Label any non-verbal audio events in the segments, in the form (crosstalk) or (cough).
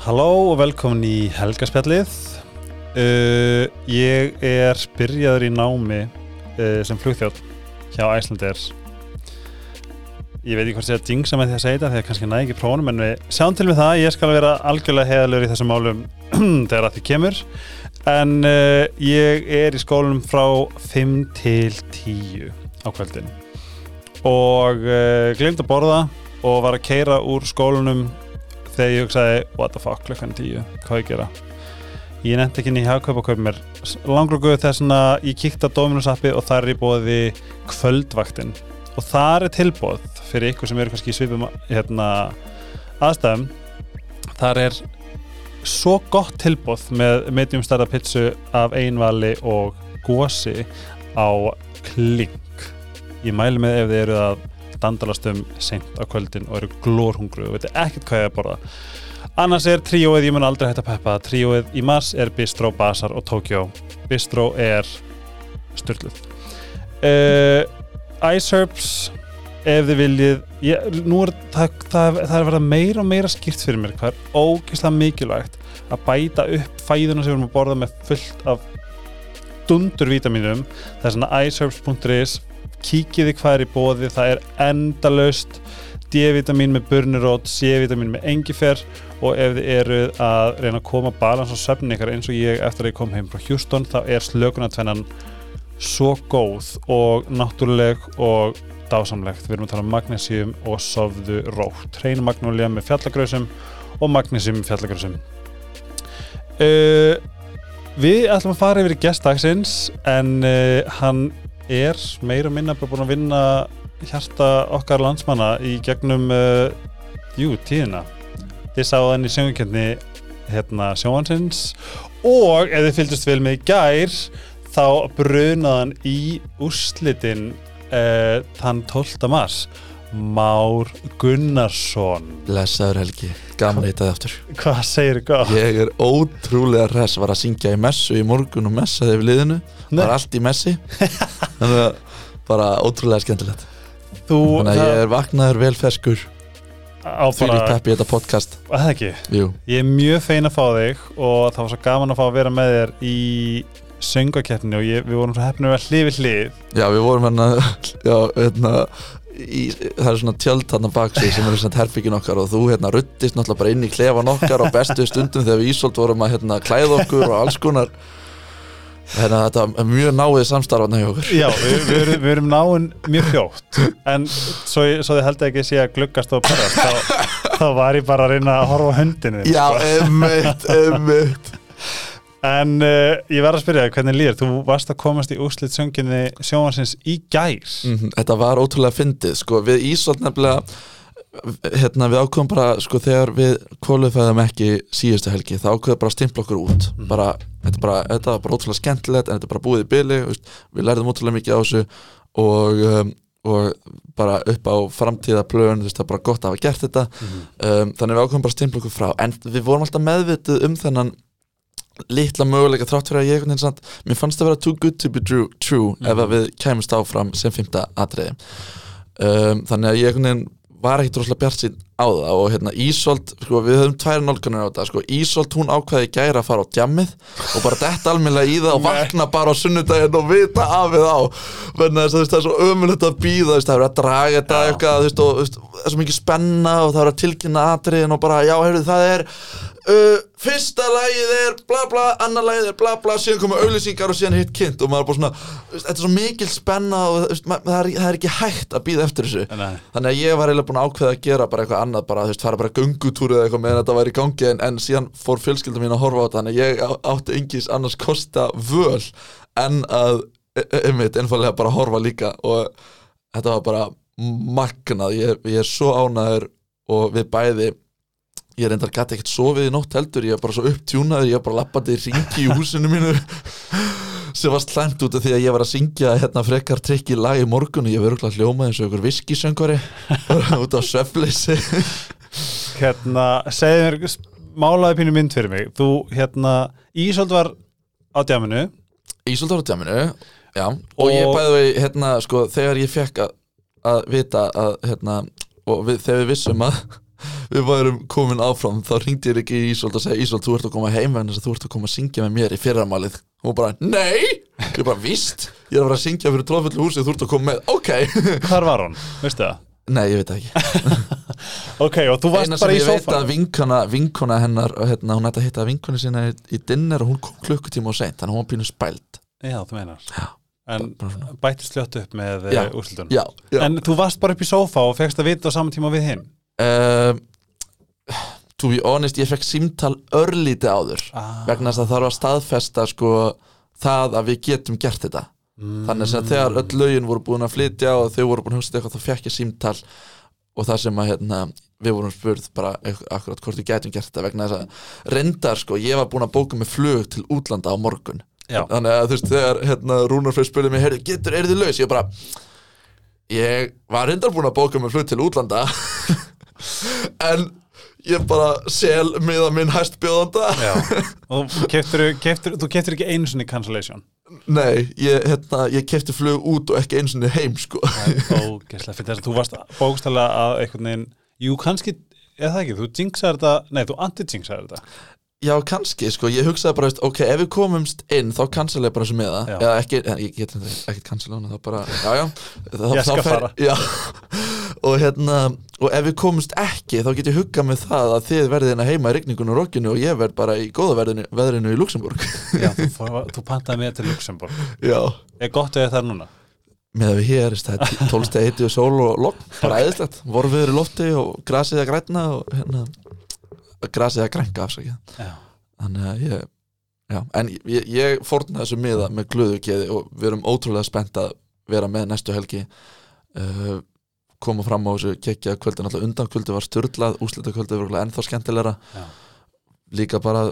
Halló og velkomin í Helgaspjallið. Uh, ég er byrjaður í námi uh, sem flugþjótt hjá Æslandir. Ég veit ekki hvort sé að dingsa með því að segja þetta þegar kannski næði ekki prófunum en við sjáum til við það. Ég skal vera algjörlega heðalur í þessum málum (clears throat) þegar að því kemur. En uh, ég er í skólunum frá 5 til 10 á kvöldin og uh, glemt að borða og var að keira úr skólunum þegar ég hugsaði what the fuck klukkan 10, hvað ég gera? Ég nefndi ekki inn í hagkaup og kaup mér langrugu þess að ég kíkti á Dominus appi og þar er ég bóði kvöldvaktin og þar er tilbóð fyrir ykkur sem eru kannski í svipum hérna, aðstæðum. Þar er svo gott tilbóð með medium starra pizzu af einvali og gósi á kling ég mæli með ef þið eru að dandalast um seint á kvöldin og eru glórhungru og veitir ekkert hvað ég er að borða. Annars er tríóið, ég mun aldrei hægt að peppa. Tríóið í mars er Bistro, Basar og Tokyo Bistro er styrluð uh, Ice Herbs ef þið viljið. Ég, er það, það, það er verða meira og meira skýrt fyrir mér hvað er ógeðslega mikilvægt að bæta upp fæðuna sem við erum að borða með fullt af dundurvítaminum það er svona iceherbs.is kíkiði hvað er í bóði, það er endalaust D-vitamin með burnirót, C-vitamin með engifer og ef þið eruð að reyna að koma balans á söfnin ykkar eins og ég eftir að ég kom heim frá Houston þá er slökunartvennan svo góð og náttúruleg og dásamlegt. Við erum að tala um magnesium og sofðu rótt. Hrein magnolja með fjallagrausum og magnesium með fjallagrausum. Uh, við ætlum að fara yfir í gestdagsins en uh, hann er meira minna búin að vinna hjarta okkar landsmanna í gegnum uh, jú, tíðina þið sáðu hann í sjöngukendni hérna sjóhansins og ef þið fylgist vel með gær þá brunaðan í úrslitin uh, þann 12. mars Már Gunnarsson. Blessaður Helgi, gaman þið aftur. Hvað segir gott? Ég er ótrúlega res, var að syngja í messu í morgun og messaði við liðinu. Nei. Var allt í messi. (laughs) Þannig að bara ótrúlega skemmtilegt. Þú, Þannig að ég er vaknaður vel ferskur á Fyrir peppi í þetta podcast. Að það ekki? Jú, Ég er mjög fein að fá þig og það var svo gaman að fá að vera með þér í söngakeppni og ég, við vorum svo hefnir að hlið við hlið. Já við vorum hérna (laughs) hérna í, Það er svona tjöld hérna baksvið sem eru svona herbyggin okkar og þú hérna ruttist náttúrulega bara inn í klefan okkar á bestu stundum þegar við Ísolt vorum að hérna klæða okkur og alls konar. Hérna þetta er mjög náið samstarfana hjá okkur. Já, við, við, erum, við erum náinn mjög fljótt en svo, svo þið held ekki sé að gluggast og perrast þá, þá var ég bara að reyna að horfa á höndinu Já, emmitt, emmitt En uh, ég verð að spyrja þig hvernig líður? Þú varst að komast í úrslit sönginni sjónvarsins í gær. Mhm, Þetta var ótrúlega fyndið, sko, við Ísolt nefnilega hérna við ákveðum bara, sko, þegar við kvalifæðum ekki síðustu helgi, þá ákveðum bara að stimpla okkur út, bara, þetta, bara, þetta var bara ótrúlega skemmtilegt, en þetta er bara búið í byli veist, við lærðum ótrúlega mikið á þessu og, um, og bara upp á framtíða plön, það er bara gott að hafa gert þetta, um, þannig við ákveðum bara að stimpla okkur frá, en við vorum alltaf meðvituð um þennan litla möguleika þrátt fyrir að ég samt, mér fannst það vera too good to be true, true ef að við kæmust áfram sem fymta atriði. Um, þannig að ég var ekkit rosalega bjart sín á það og hérna Ísolt, sko við höfum tvær nálganir á þetta sko, Ísolt hún ákvaði gæra að fara á djammið og bara detta almennilega í það og vakna bara á sunnudaginn og vita af við á. Þess að það er svo ömulegt að býða það er að draga þetta eitthvað það er svo mikið spenna og það er að tilkynna atriðin og bara já, heyrðu, það er uh, fyrsta lagið er bla bla, annar lagið er bla bla síðan koma auðlýsingar og síðan hitt kynnt og maður er bara svona, þetta er svo mikil spenna og veist, ma- það er, það er ekki hægt að býða eftir þessu Nei. þannig að ég var eiginlega búin að ákveða að gera bara eitthvað annað bara, þú veist, fara bara göngutúr eða eitthvað meðan þetta væri í gangi en, en síðan fór fjölskyldum mín að horfa á þetta þannig að ég átti engis annars kosta völ en að e- e- einmitt, einfallega bara horfa líka og þetta var bara magnað, ég, ég er svo ánæður og við bæði ég reyndar gæti ekkert sofið í nótt heldur ég er bara svo upptjúnaður, ég er bara lappandi í ringi í húsinu mínu (laughs) sem var slæmt út af því að ég var að syngja hérna frekar trikk í lag í morgun og ég verður ekki hljómað eins og ykkur viskisöngvari (laughs) út á svefleysi Hérna, segðu mér málaði pínu mynd fyrir mig. Þú, hérna, Ísold var á djaminu Ísolt var á tjáminu já, og, ég Og- bæði við hérna, sko, þegar ég fekk að, að vita að hérna, og við, þegar við vissum að við værum komin áfram. Þá ringdi ég ekki í Ísolt og segi Ísolt, þú ert að koma heim en þess að þú ert að koma að syngja með mér í fyrramálið. Og hún bara, nei, ég bara, víst ég er að fara að syngja fyrir tróðfullu húsi þú ert að koma með, ok. Hvar var hún? Veistu það? nei, ég veit ekki. (laughs) Ok, og þú varst sem bara í ég veit að vinkona, vinkona hennar hérna, hún ætti að hitta vinkona sína í, í dinner og hún kom klukkutíma og seint þannig hún var pínu spæld. Já, þú meinar. Já, En bættist fljótt upp með Já. úrslutunum já, já. En þú varst bara upp í sófa og fegst að vita á saman tíma við hinn Uh, to be honest, ég fekk símtal örlíti áður ah. vegna þess að það þarf að staðfesta sko, það að við getum gert þetta mm. þannig að þegar öll lögin voru búin að flytja og þau voru búin að hugsa eitthvað þá fekk ég símtal og það sem að hérna, við vorum spurð bara akkurat hvort við getum gert þetta vegna þess að reyndar sko, ég var búin að bóka með flug til útlanda á morgun Já, þannig að þú veist, þegar hérna, Rúnar fyrir spurði mig, heyrðu, getur, er þið laus? Ég bara, ég var reyndar búin að bóka með flug til útlanda en ég bara sel miða minn hæstbjóðanda (laughs) Og keftur, keftur, þú keftur ekki einu sinni cancellation? Nei, ég, hérna, ég kefti flug út og ekki eins og heim sko. Ógeslega fyrir þess að þú varst bókstælega að einhvern veginn Jú, kannski, eða það ekki, þú jinxaði þetta Nei, þú anti-jinxaði þetta Já, kannski, sko, ég hugsaði bara, veist, ok, ef við komumst inn þá cancel ég bara þessu miða. Já. eða ekki, ég get ekki cancel hana, þá bara, já, já. Þá, Ég þá fer-. Já, (laughs) og hérna og ef við komumst ekki, þá get ég huggað með það að þið verðið hérna heima í rigningun og rokkinu og ég verð bara í góða verðinu, veðrinu í Luxemburg Já, þú, (laughs) fór, þú pantaði með til Luxemburg Já. Er gott við það núna? með að við hér, það er tólsteg heiti og sól og logg, bara eðislegt, vorfiður í lofti og grasið að grætna og hérna, grasið að grænka afsakið. Þannig að ég já, en ég, ég fórna þessu miða með glöðu geði og við erum ótrúlega spennt að vera með næstu helgi. Uh, koma fram á þessu kekja kvöldin alltaf undan kvöldi var styrlað, úslita kvöldi var ennþá skemmtilegra. Já, líka bara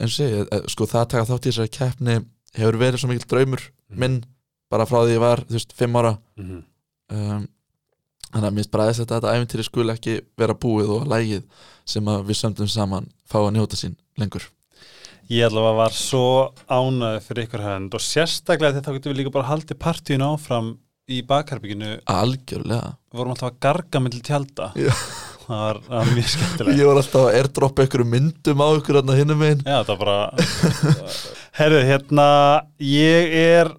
eins og ég, eh, sko það að taka þátt í þessari keppni hefur verið svo mikill draumur Mhm. minn, bara frá því ég var þú veist, fimm ára. Mhm. Um, þannig að mér aðeins þetta að æfintýri skul ekki vera búið og lægið sem við sömdum saman fá að njóta sín lengur. Ég allavega var svo ánæði fyrir ykkur hönd og sérstaklega þetta þá getum við líka bara haldið partíun áfram í bakherbygginu algjörlega. Við vorum alltaf að garga með tjálta Já. það var, var mjög skemmtilegt. (laughs) Ég var alltaf að airdroppa einhverju myndum á ykkur hérna hinnum megin. Já, það var bara (laughs) Herðu, hérna ég er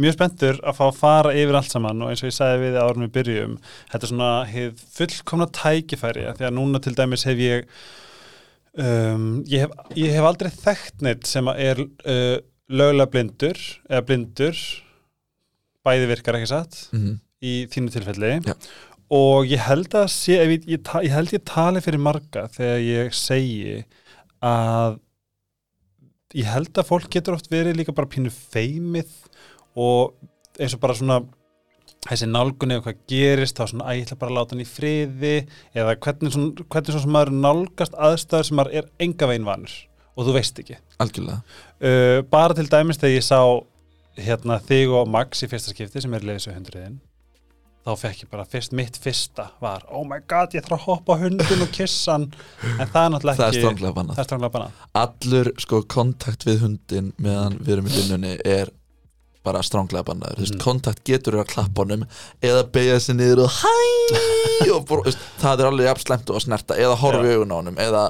mjög spenntur að fá að fara yfir allt saman og eins og ég sagði við árunum við byrjum þetta er svona hið fullkomna tækifæri því að núna til dæmis hef ég um, ég, hef, ég hef aldrei þekkt neitt sem er uh, lögulega blindur eða blindur bæði virkar ekki satt mm. í þínu tilfelli Já. og ég held að sé, ég, ég, ég held ég tali fyrir marga þegar ég segi að ég held að fólk getur oft verið líka bara pínu feimið og eins og bara svona þessi nálgunni og hvað gerist þá svona að ég ætla bara að láta hann í friði eða hvernig svona, hvernig svona sem maður nálgast aðstæður sem maður er enga veginn vanur og þú veist ekki. Uh, bara til dæmis þegar ég sá hérna þig og Max í fyrsta skipti sem er leiðis hundriðin þá fekk ég bara fyrst, mitt fyrsta var oh my god, ég þarf að hoppa hundin og kissa hann. En það er náttúrulega ekki það er stranglega bannað. Allur sko kontakt við hundin meðan við erum í vinnunni er bara stránglega bannaður, Mhm. kontakt getur að klappa honum eða beigja sig niður og hæ og þú veist, það er alveg jafn slemt og að snerta eða horfa í augun á honum eða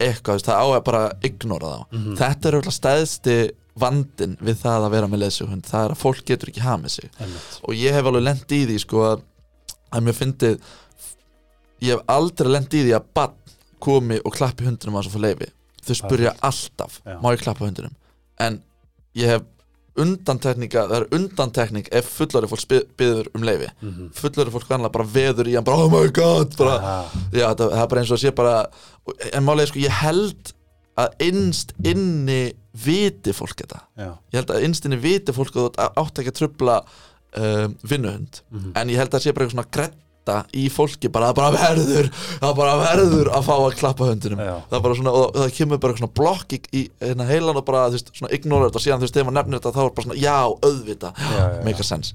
eitthvað, veist, það á að bara ignora þá Mhm. þetta er auðvitað stæðsti vandin við það að vera með leðsughund það er að fólk getur ekki hamið sig Einmitt. og ég hef alveg lent í því sko að, að mér fyndið ég hef aldrei lent í því að bann komi og klappi hundinum á þess að fá leifi þau spurja alltaf, Já. má ég klappa hundinum en ég hef undantekninga, það er undantekning ef fullari fólk biður um leifi Mhm. fullari fólk vanlega bara veður í hann bara oh my god, bara, Ah, já, það, það er bara eins og að sé bara en málega sko, ég held að innst inni viti fólk þetta já. ég held að innst inni viti fólk að átt ekki að trubla um, vinnuhund Mhm. en ég held að það sé bara eitthvað svona gretta í fólki bara, það bara verður það bara verður að fá að klappa hundinum Já. það bara svona, og það kemur bara svona blokk í, í hérna heilan og bara, þú veist, svona ignorert og síðan þú veist, þegar maður nefnir þetta þá er bara svona, já, auðvita make a sense.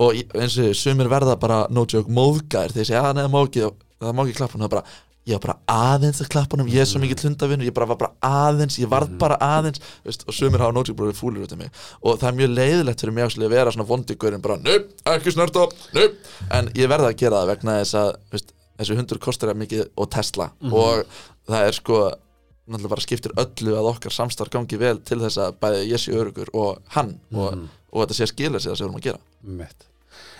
Og eins og sumir verða bara, no joke, þegar ég segja, já, neða, má ekki, það má ekki klappa. Það bara, ég var bara aðeins að klappa hún ég er svo mikið hundavinnur, ég bara var bara aðeins ég varð bara aðeins, veist, og sumir hafa joke bara fúlir út af mig og það er mjög leiðilegt fyrir mig að vera svona vondigurinn bara, nöp, ekki snerta, nöp en ég verða að gera það vegna þess að, veist, þessi hundur kostar það mikið og Tesla Mhm. og það er sko náttúrulega bara skiptir öllu að okkar samstarf gangi vel til þess að bæði ég sé örugur og hann og, Mhm. og þetta sé að skila sig það sem við erum að gera.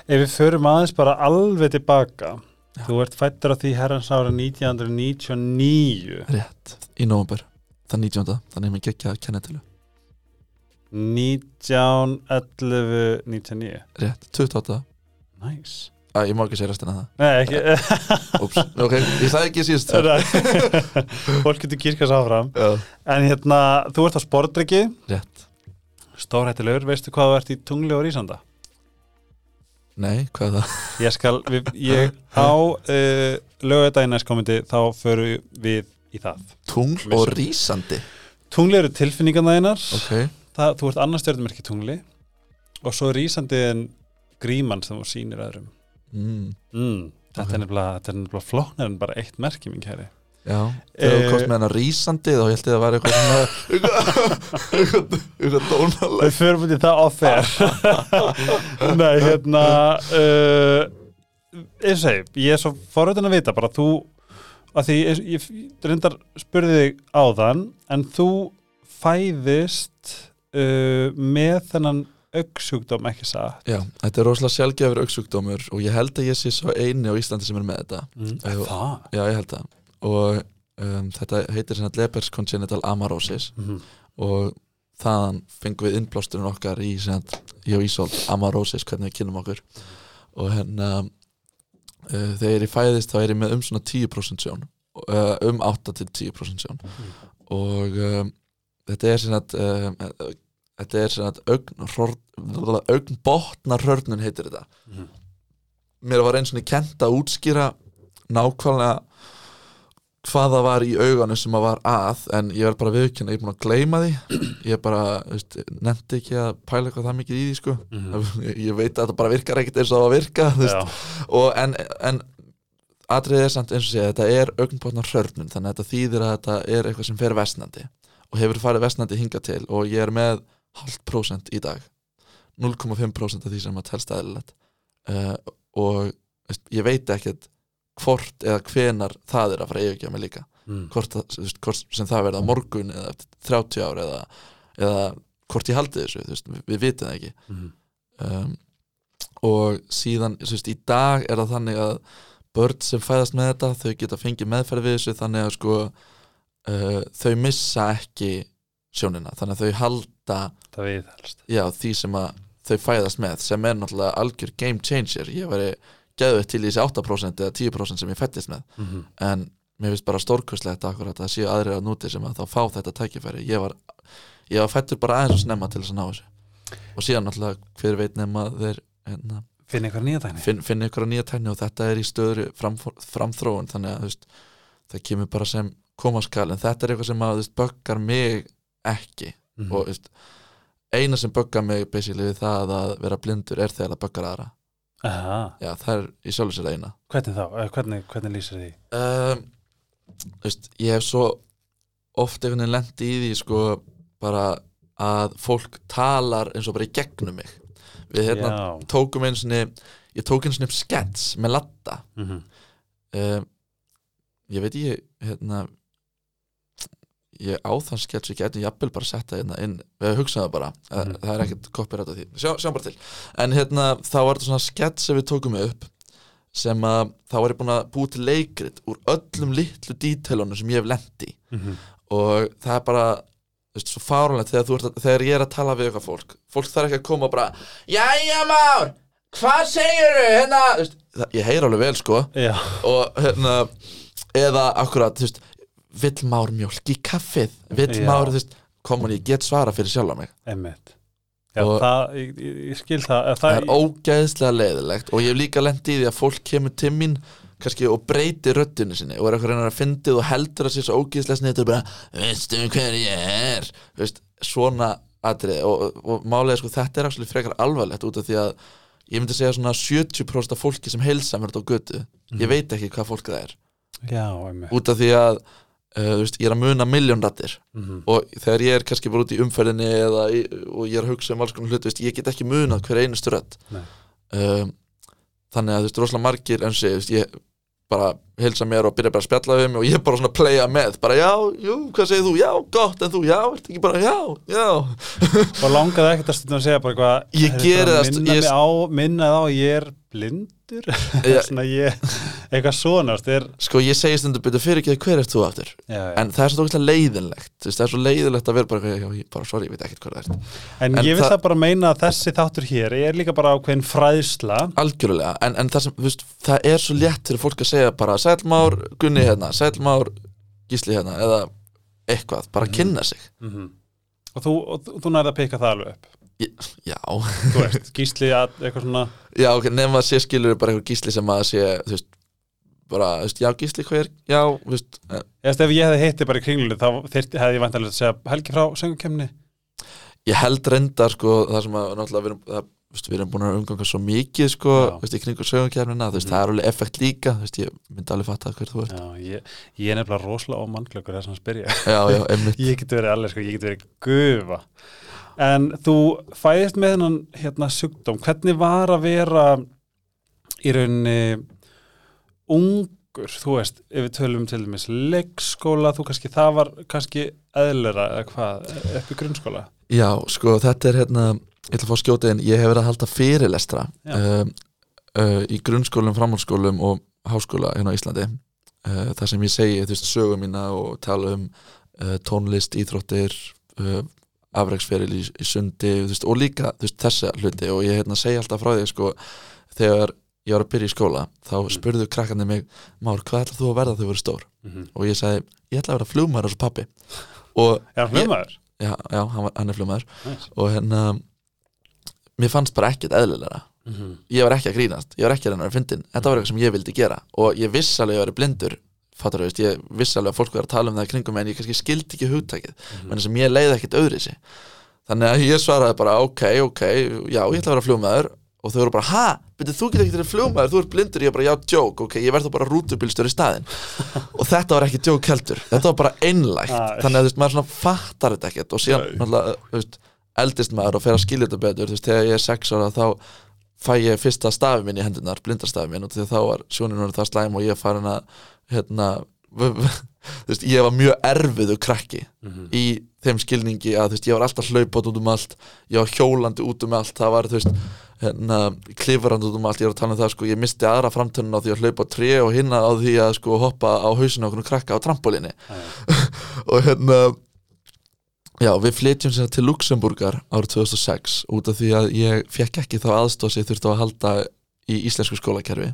Ef við förum aðeins bara alveg tilbaka Þú ert fættur á því herrans ára 1999 rétt, í nóvember, það 19. þannig að mér gekkja að kenna til 19, 11, 99 rétt, 28 Nice. Að ég má ekki segja restina af Nei, ekki. Það (laughs) Úps, ok, ég sagði ekki síðust (laughs) Fólk getur kýrkast áfram. Já, En hérna, þú ert á sportdryggi rétt. Stórhættilegur, veistu hvað þú ert í tungli og rísanda? Nei, hvað er það? Ég skal, við, ég á uh, lögadaginn næst komandi þá förum við í það. Tungl og rísandi. Tungli eru tilfinningarna þeinar Ok, það, þú ert annars stjórnumerki tungli og svo rísandi en gríman sem þú sýnir öðrum. Mm, mm, þetta, Ok. er nefnilega, þetta nefnilega flóknar en bara eitt merki mín kæri Þegar þú Eh, komst með hana rísandi þá held ég að það var eitthvað svona (laughs) eitthvað, eitthvað dónalega við förum út í það offer (laughs) nei, hérna uh, og segi, ég er svo forröðin að vita bara þú að því ég, ég, ég reyndar spurði þig áðan en þú fæðist uh, með þennan auksjúkdóm ekki satt? Já, þetta er rosalega sjálfgefur auksjúkdómur og ég held að ég sé svo eini á Íslandi sem er með þetta. Mm. Það? Já, ég held það og um, þetta heitir svona Lepers congenital amaurosis mm -hmm. og þaðan fengum við innblásturinn okkar í sem sagt, ég og Ísolt amaurosis, hvernig við kynum okkur. Og hérna uh, þegar ég fæðist þá er ég með um svona 10% sjón uh, um 8-10% sjón. Og um, þetta er um, uh, þetta er sem sagt augn, augn botnar hörnun heitir þetta. Mhm. mér var eins og kent að útskýra nákvæmlega hvað það var í augunum sem að var að en ég verð bara viðkynna, ég er búin að gleyma því. (clears throat) Ég bara, veist, nefndi ekki að pæla eitthvað það mikið í því sko. (laughs) Ég, ég veit að þetta bara virkar ekkert eins og það var að virka og en, en atriðið er samt eins og sé þetta er augnbótnar hörnun þannig að þetta þýðir að þetta er eitthvað sem fer vestnandi og hefur farið vestnandi hinga til og ég er með halvt prósent í dag. 0,5% af því sem að telst aðeinslegt uh, og veist, ég veit ekkert hvort eða hvenar það er að fara að yfirgefa mig líka. Mm. hvort, veist, hvort sem það verða morgun eða eftir 30 ár eða, eða hvort ég haldi þessu veist, við, vitum það ekki. Mm. um, og síðan veist, í dag er það þannig að börn sem fæðast með þetta þau geta fengið meðferð við þessu þannig að sko uh, þau missa ekki sjónina. Þannig að þau halda já, því sem að þau fæðast með sem er náttúrulega algjör game changer. Ég væri geðveitt til í þessi 8% eða 10% sem ég fættist með. Mm -hmm. en mér finnst bara stórkostlegt akkurat að það séu aðrir að núti sem að þá fá þetta tækifæri. Ég var, ég var fættur bara aðeins og snemma til þess að ná þessu. Og síðan náttúrulega hver veit nema þeir hérna, Finn eitthvað nýja dæni finn, finna ykkur nýja tækni og þetta er í stöður fram, framþróun. Þannig að veist, það kemur bara sem komaskal. En þetta er eitthvað sem að böggar mig ekki. Mhm. og þú veist, eina sem böggar mig við það að vera blindur er þegar það böggar aðra. Já, það er í sjálfu sér eina Hvernig þá? Eh, Hvernig, hvernig lýsir því? um, veist, ég hef svo oft einhvern veginn lent í því sko bara að fólk talar eins og bara í gegnum mig við hérna Já tókum eins og ég tók eins og upp skets með latta mm -hmm. um, ég veit ég hérna ég á þann skets ég geti jafnvel bara setta hérna inn við hugsaðum það bara, mm það er ekkert copyright á því, sjá, sjáum bara til. En hérna þá var þetta svona skets sem við tókum upp sem að þá var ég búin að búi til leikrit úr öllum litlu dítelunum sem ég hef lent í. Mhm. og það er bara veist, svo fárunlegt þegar, þegar ég er að tala við eitthvað fólk. Fólk þarf ekki að koma og bara Jæja már, hvað segirðu? Hérna Þú veist, það, ég heyr alveg vel sko. Já. Og hérna eða akkurat, þú veist vill már mjólk í kaffið? Vill Já. már, þú veist, komun ég get svara fyrir sjálf mig? Einmitt. Já, Og- það, ég, ég skil það það er ógeðslega leiðilegt og ég hef líka lent í því að fólk kemur til mín kannski og breytir röddinu sinni og er eitthvað reynar að fyndið og heldur að sé svo ógeðslega snið og bara, veistu hver ég er? Veist, svona atrið og, og, og málega sko þetta er frekar alvarlegt út af því að ég myndi segja svona 70% af fólki sem heilsa mér þetta á götu ég veit ekki hvað fólk það er. Já, út af því að uh, veist, ég er að muna miljónrættir mm og þegar ég er kannski bara út í umferðinni eða, og ég er að hugsa um alls konar hlut veist, ég get ekki munað hver einustu rödd. Nei. um, þannig að þú veist, rosalega margir þú veist, ég, bara hilsa mér og byrja bara að spjalla við mig og ég bara svona playa með, bara já, jú, hvað segir þú, já, gott, en þú, já, ert ekki bara, já, já. Og langaði ekkert að stundum að segja bara eitthvað Ég er bara það, minna ég- mig á, minna þá að ég er blindur? (laughs) Svona ég, eitthvað svona er, Sko, ég segi stundu byrja fyrir ekki hver ert þú aftur? Já, já. En það er svo tókislega leiðinlegt Það er svo leiðinlegt að vera bara, já, ég bara, sorry, ég veit ekkert hvað það er En, En ég vil það- það bara meina að þessi þáttur hér er líka bara ákveðin fræðsla. Algjörlega, en, en það sem, veist, það er svo létt fyrir fólk að segja bara Sælmár, Gunni hérna, Sælmár, Gísli hérna Eða eitthvað, bara kynna sig. Og þú, og þú, þú nærði að peka það alveg upp Já, þú veist, gísli að eitthvað svona já, ok, nefn að sé skilur bara eitthvað Gísli sem að sé, þú veist bara, þú veist, já, Gísli, hvað er, já, þú veist eh, Eða, ef ég hefði heitti bara í kringlunni þá þyrfti, hefði ég vantarlega að segja Helgi frá söngukemni ég held reyndar sko það sem að náttúrulega við erum, það, veist, við erum búin að umganga svo mikið sko þú veist, í kringu sögumkjærnina, þú veist, Mhm. það er alveg effekt líka þú veist, ég myndi alveg fatta hver þú ert. Já, ég, ég er nefnilega rosalega ómannglöggur þess að spyrja já, já, (laughs) Ég get verið alveg, sko, ég get verið gufa En þú fæðist með hennan hérna sjúkdóm, hvernig var að vera í rauninni ungur, þú veist ef við tölum til dæmis leikskóla þú kannski, það var kannski eðlera eða hvað, upp í grunnskóla? Já, sko, þetta er hérna ég ætla að fá að skjóta inn, ég hef verið að halda fyrirlestra um, uh, í grunnskólum, framhaldsskólum og háskóla hérna á Íslandi. Uh, þar sem ég segi, þú veist, sögum mína og tala um uh, tónlist, íþróttir afreiksferil í, í sundi veist, og líka veist, þessa hluti og ég hérna, segi alltaf frá því sko, þegar ég var að byrja í skóla þá spurðu krakkandi mig Már, hvað ætlar þú að verða þegar þú verður stór? mm -hmm. og ég sagði, ég ætla að vera flugmaður eins og pappi og Er hann fljómaður? já, já hann, var, hann er flugmaður Nice. og hérna mér fannst bara ekkert eðlilega Mm -hmm. ég var ekki að grínast, ég var ekki að reyna að fyndin þetta var eitthvað sem ég vildi gera og ég viss alveg að ég var blindur fattur, veist, ég viss alveg að fólk var að tala um það í kringum en ég kannski skildi ekki hugtakið. Menn sem ég leiði ekkert öðri sig þannig að ég svaraði bara ok, ok já, ég ætla að vera flugmaður. Og þau voru bara, ha, betur þú getur ekki verið flugmaður þú ert blindur, ég bara, já, joke, ok, ég verð þá bara rútubilstur í staðinn. (laughs) Og þetta var ekki joke heldur, þetta var bara einlægt. Ah. þannig að þú veist, maður svona fattar þetta ekkert. Og síðan, þú veist eldist maður og fer að skilja þetta betur. Þú veist, þegar ég er sex ára þá fæ ég fyrsta stafi minn í hendunar, blindastafi minn. Og því að þá var sjónin orðið það slæm og ég farin að hérna veist, ég var mjög erfiðu krakki Mhm. í þeim skilningi að veist, ég var alltaf hlaupátt út um allt ég var hjólandi út um allt það var, þú veist, hérna klifrandi út um allt, ég var að tala um það, sko, ég misti aðra framtönun á því að hlaupa á tré og hinna á því að sko hoppa á hausinu okkur krakka á trampolíni (laughs) og hérna já, við flytjum sér til Luxemburgar árið 2006 út af því að ég fekk ekki þá aðstóð sem ég þurfti að halda í íslensku skólakerfi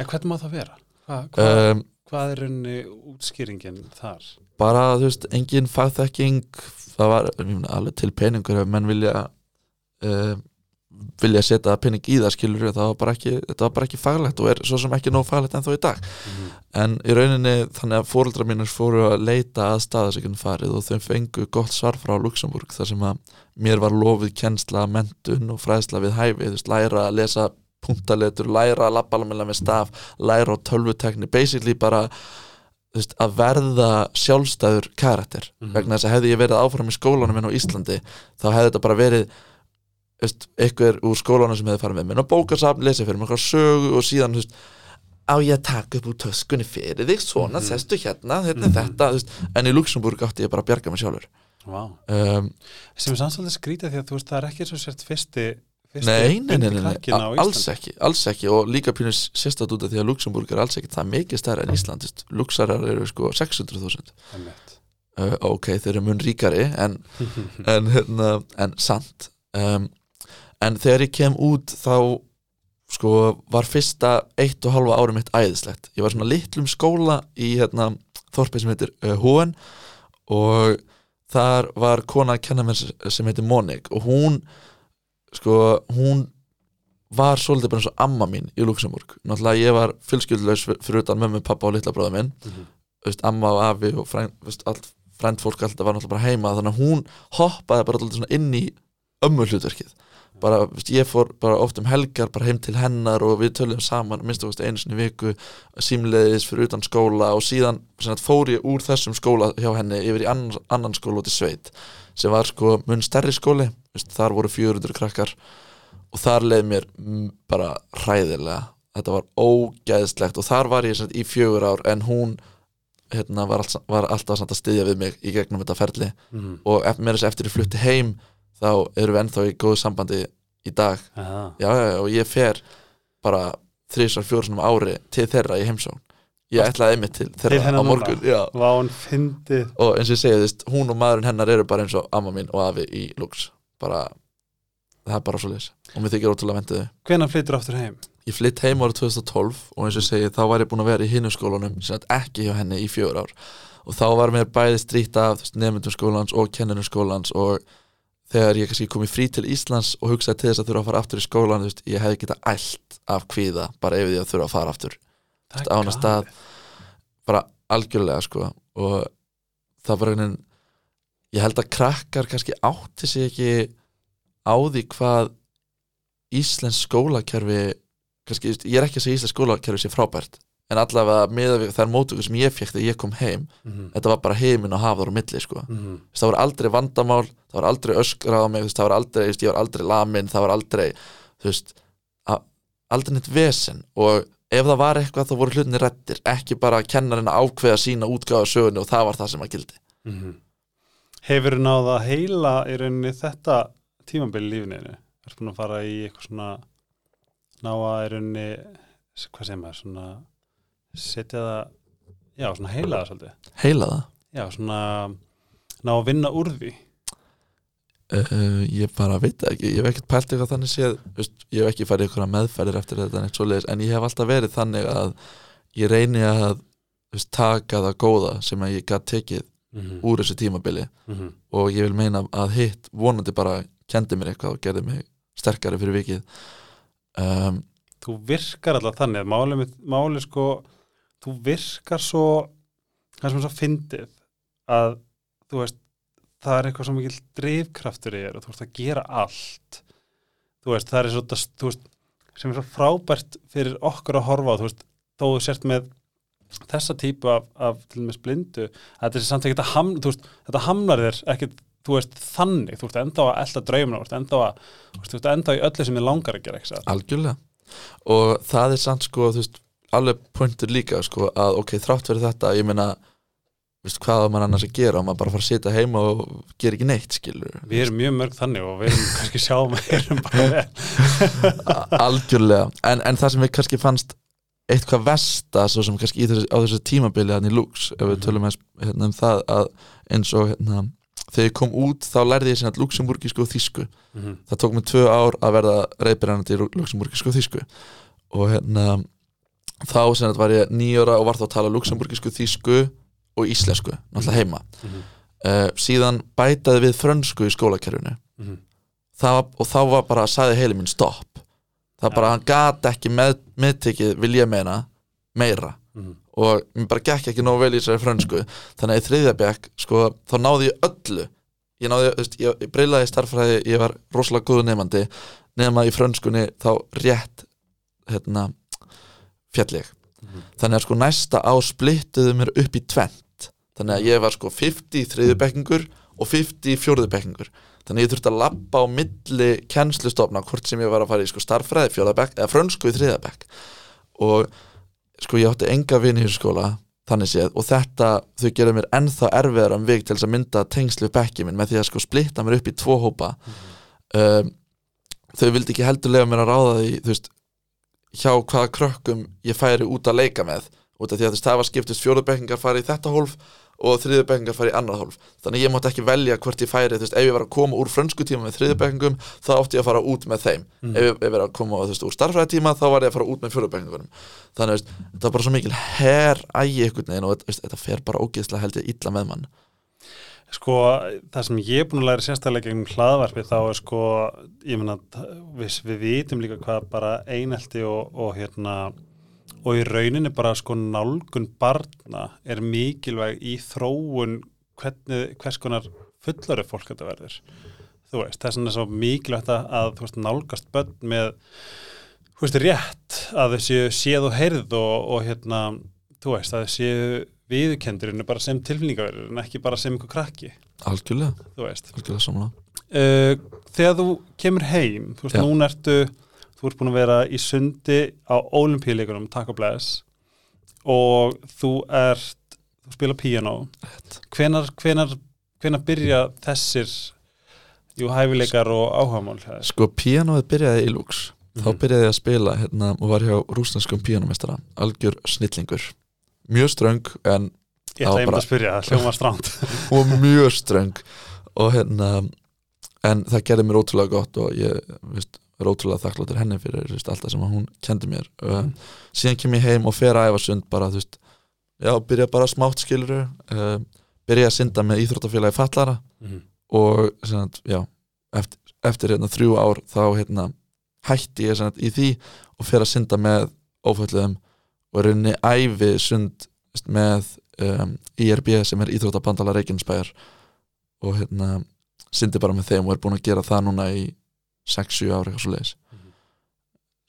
En hvernig má það vera? Hva, hva, um, hvað er rauninni útskýringin þar? bara, þú veist, engin fagþekking það var alveg til peningur menn vilja uh, vilja setja pening í það skilur það var bara ekki, þetta var bara ekki faglegt og er svo sem ekki nóg faglegt en þó í dag en í rauninni þannig að fóreldra mínir fóru að leita að staðasökun farið og þau fengu gott svar frá Luxemburg þar sem að mér var lofið kennsla, mentun og fræðsla við hæfi, þú veist, læra að lesa punktaletur, læra að labba alveg með staf, læra á tölvutekni basically bara veist, að verða sjálfstæður karakter Mhm. vegna þess að hefði ég verið áfram í skólanum minn á Íslandi þá hefði þetta bara verið veist, einhver úr skólanum sem hefði farið með minn á bókasafn, lesið fyrir mér sögu og síðan veist, á ég að taka upp úr töskunni fyrir þig svona, Mhm. sestu hérna, hérna Mhm. þetta þú veist, en í Luxemburg átti ég bara að bjarga mig sjálfur Vá. um, sem er sannsaldið skrítið því að þú veist það er ekki svo sért fyrsti nei, nei, nei, nei, nei, alls ekki alls ekki. Og líka pínus sérstætt út af því að Luxemburg er alls ekki það mikið stærra en Ísland. Þú veist, Luxarar eru sko 600.000 Einmitt. uh, ok, þeir eru mun ríkari en (laughs) en, hérna, en sant um, en þegar ég kem út þá sko var fyrsta eitt og halva ári mitt æðislegt. Ég var svona litlum skóla í hérna, þorpið sem heitir uh, Húen og þar var kona að kenna mér sem heitir Monik og hún sko hún var svolítið bara eins og amma mín í Luxemburg náttúrulega ég var fjölskyldulegs fyrir utan mömmu, pappa og litla bróða minn. Mhm. þú veist, amma og afi og frænd, veist, allt, frænd fólk alltaf var náttúrulega bara heima. Þannig að hún hoppaði bara alltaf svona inn í ömmu hlutverkið bara, veist, ég fór bara oft um helgar bara heim til hennar og við töluðum saman minnst veist einu sinni viku símleiðis fyrir utan skóla og síðan fór ég úr þessum skóla hjá henni yfir í annan, annan skóla út í sveit sem var sko mun stærri skóli. Þar voru 400 krakkar og þar leið mér bara hræðilega. Þetta var ógeðslegt og þar var ég í fjögur ár en hún hérna, var, alls, var alltaf að styðja við mig í gegnum þetta ferli. Mm. og mér þess eftir ég flutti heim þá erum við ennþá í góðu sambandi í dag. Já, já, og ég fer bara þrísar fjórsnum ári til þeirra í heimsón ég ætlaði einmitt til þeirra á morgun. Vá, hún fyndið. Og eins og ég segi, þú veist, hún og maðurinn hennar eru bara eins og amma mín og afi í Lux. Bara, það er bara svo leys og mér þykir ótrúlega vendið þau. Hvenær flyttur aftur heim? ég flytt heim árið 2012 og eins og ég segi, þá var ég búin að vera í hinu skólanum sem ekki hjá henni í fjör ár. Og þá var mér bæði strýtt af nefndum skólans og kennurum skólans og þegar ég kannski kom í frí til Íslands og hugsaði til þess að þurfa að fara aftur í skólan veist, ég hefði getað ælt af kvíða bara ef ég þurfa að fara aftur Það á hana stað. bara algjörlega sko og það var einhvern ég held að krakkar kannski átti sig ekki á því hvað Íslensk skólakerfi kannski, ég er ekki að segja Íslensk skólakerfi sé frábært en allavega með þær mótökur sem ég fekk þegar ég kom heim Mhm. þetta var bara heiminn og hafðar á milli sko. Þú veist, það var aldrei vandamál það var aldrei öskrað á mig það var aldrei, ég var aldrei lamin það var aldrei þú veist, aldrei neitt vesen og ef það var eitthvað þá voru hlutinni rettir ekki bara kennarinn að ákveða sína útgáfa sögunni og það var það sem að gildi Mhm. Hefur þú náða að heila í rauninni þetta tímabili í lífinu? Er búin að fara í eitthvað svona ná að í rauninni hvað segir maður, svona setja það, já, svona heila það svolítið. heila það Já, svona ná að vinna úr því. Uh, ég bara veit ekki, ég hef ekkert pælt eitthvað þannig séð, veist, ég hef ekki farið ykkur meðferðir eftir þetta neitt svoleiðis, en ég hef alltaf verið þannig að ég reyni að veist, taka það góða sem að ég gætt tekið Mm úr þessu tímabili. -hmm. og ég vil meina að hitt vonandi bara kendi mér eitthvað og gerði mig sterkari fyrir vikið. Um, Þú virkar alltaf þannig að máli, með- máli sko, þú virkar svo, hvað sem er svo fyndið, að þú veist, það er eitthvað svo mikil drifkraftur í þér og þú veist að gera allt. Þú veist, það er svo, þú veist, sem er svo frábært fyrir okkur að horfa á, þú veist, þó þú sért með þessa típu af, af til með blindu, að þetta er samt ekki að ham, þú veist, þetta hamlar þér ekkit, þú veist, þannig, þú veist, enda á að elda draumina, þú veist, enda á öllu sem þið langar að gera, satt? algjörlega og það er samt sko, þú veist alveg pointur líka sko að ok, þrátt fyrir þetta, ég meina veist, hvað á maður annars að gera, á maður bara að fara að sitja heima og gera ekki neitt, skilur Við erum mjög mörg þannig og við erum (laughs) kannski sjáum að við erum bara algjörlega, en, en það sem við kannski fannst eitthvað versta svo sem kannski í þessu, á þessu tímabili hann í Lux, ef við Mhm. tölum eins, hérna, um það að eins og hérna, þegar ég kom út þá lærði ég sinna luxemburgisku og þýsku. Mhm. það tók mig tvö ár að verða reyðbyrjandi í luxemburgisku og þýsku. Og hérna þá var ég nýjóra og var þá að tala luxemburgisku, þýsku og íslensku, náttúrulega heima Mhm. uh, síðan bætaði við frönsku í skólakerfinu Mhm. það var, og þá var bara að sagði heili minn stopp það Ja. bara, hann gat ekki með, meðtekið, vil ég meina meira Mhm. og mér bara gekk ekki nógu vel í þessari frönsku þannig að í þriðja bekk, sko, þá náði ég öllu ég náði, ég, ég breylaði í starffræði, ég var rosalega góðu nefandi nema í frönskunni þá rétt hérna fjall ég, Mhm. þannig að sko næsta á splittuðu mér upp í tvent þannig að ég var sko 50 í þriðju bekkingur og 50 í fjórðu bekkingur. Þannig að ég þurfti að labba á milli kennslustofna hvort sem ég var að fara í sko starffræði fjórða bekk eða frönsku í þriðja bekk. Og sko ég átti enga vini í skóla þannig séð og þetta þau gera mér ennþá erfiðar um vik til þess að mynda tengslu bekki minn með því að sko splitta mér upp í tvo hópa. Um, þau vildi ekki heldur lega mér að ráða því þú veist hjá hvaða krökkum ég færi út að leika með út af því að þú veist það var skiptist fjóðubekkingar fari í þetta hólf og þriðubekkingar fari í annað hólf. Þannig að ég mátti ekki velja hvort ég færi veist ef ég var að koma úr frönsku tíma með þriðubekkingum þá átti ég að fara út með þeim. Mhm. ef, ef ég var að koma veist úr starfræðitíma þá var ég að fara út með fjóðubekkingunum þannig að veist, það var bara svo mikil her ægi einhvern veginn og þetta fer bara ógeðslega held ég illa með mann. Sko, það sem ég er búin að læra sérstaklega gegnum hlaðvarpi þá er sko, ég meina, við, við vitum líka hvað bara einelti og, og hérna, og í rauninni bara sko nálgun barna er mikilvæg í þróun hvernig, hvers konar fullari fólk þetta verður. Þú veist, vegna er svo mikilvægt að, veist, nálgast börn með, þú veist, rétt að þau séu séð og heyrð og, og hérna, þú veist, að þau séu viðurkendurinn bara sem tilfinningaverður en ekki bara sem einhver krakki, algjörlega, þú veist. algjörlega samla Uh, þegar þú kemur heim, þú veist, Já. núna ertu, þú ert búin að vera í sundi á olimpíuleikunum, takk og bless og þú ert þú spila piano hvenar, hvenar, hvenar byrja þessir jú, hæfileikar og áhagamál? Sko, píanóið byrjaði í Lux. Þá Mhm. byrjaði ég að spila hérna og var hjá rúsnarskum píanómestara Algjör snillingur. Mjög ströng en Ég ætla einmitt að spyrja, hljóma stránt (laughs) og mjög ströng. Og hérna en það gerði mér ótrúlega gott og ég veist, er ótrúlega þakkláttur henni fyrir veist, allt það sem hún kendi mér uh, Mhm. síðan kem ég heim og fer að æfa sund bara, þú veist, já, byrja bara smátt skiluru uh, byrja að synda með íþróttafélagi fallara Mhm. og sem sagt, já, eftir, eftir hérna, þrjú ár þá hérna, hætti ég sem sagt, í því og fer að synda með ófölluðum og rauninni æfi sund veist, með um, IRB sem er Íþróttabandala Reykjanesbæjar og hérna syndi bara með þeim og er búin að gera það núna í 6-7 ári eitthvað svo leiðis Mhm.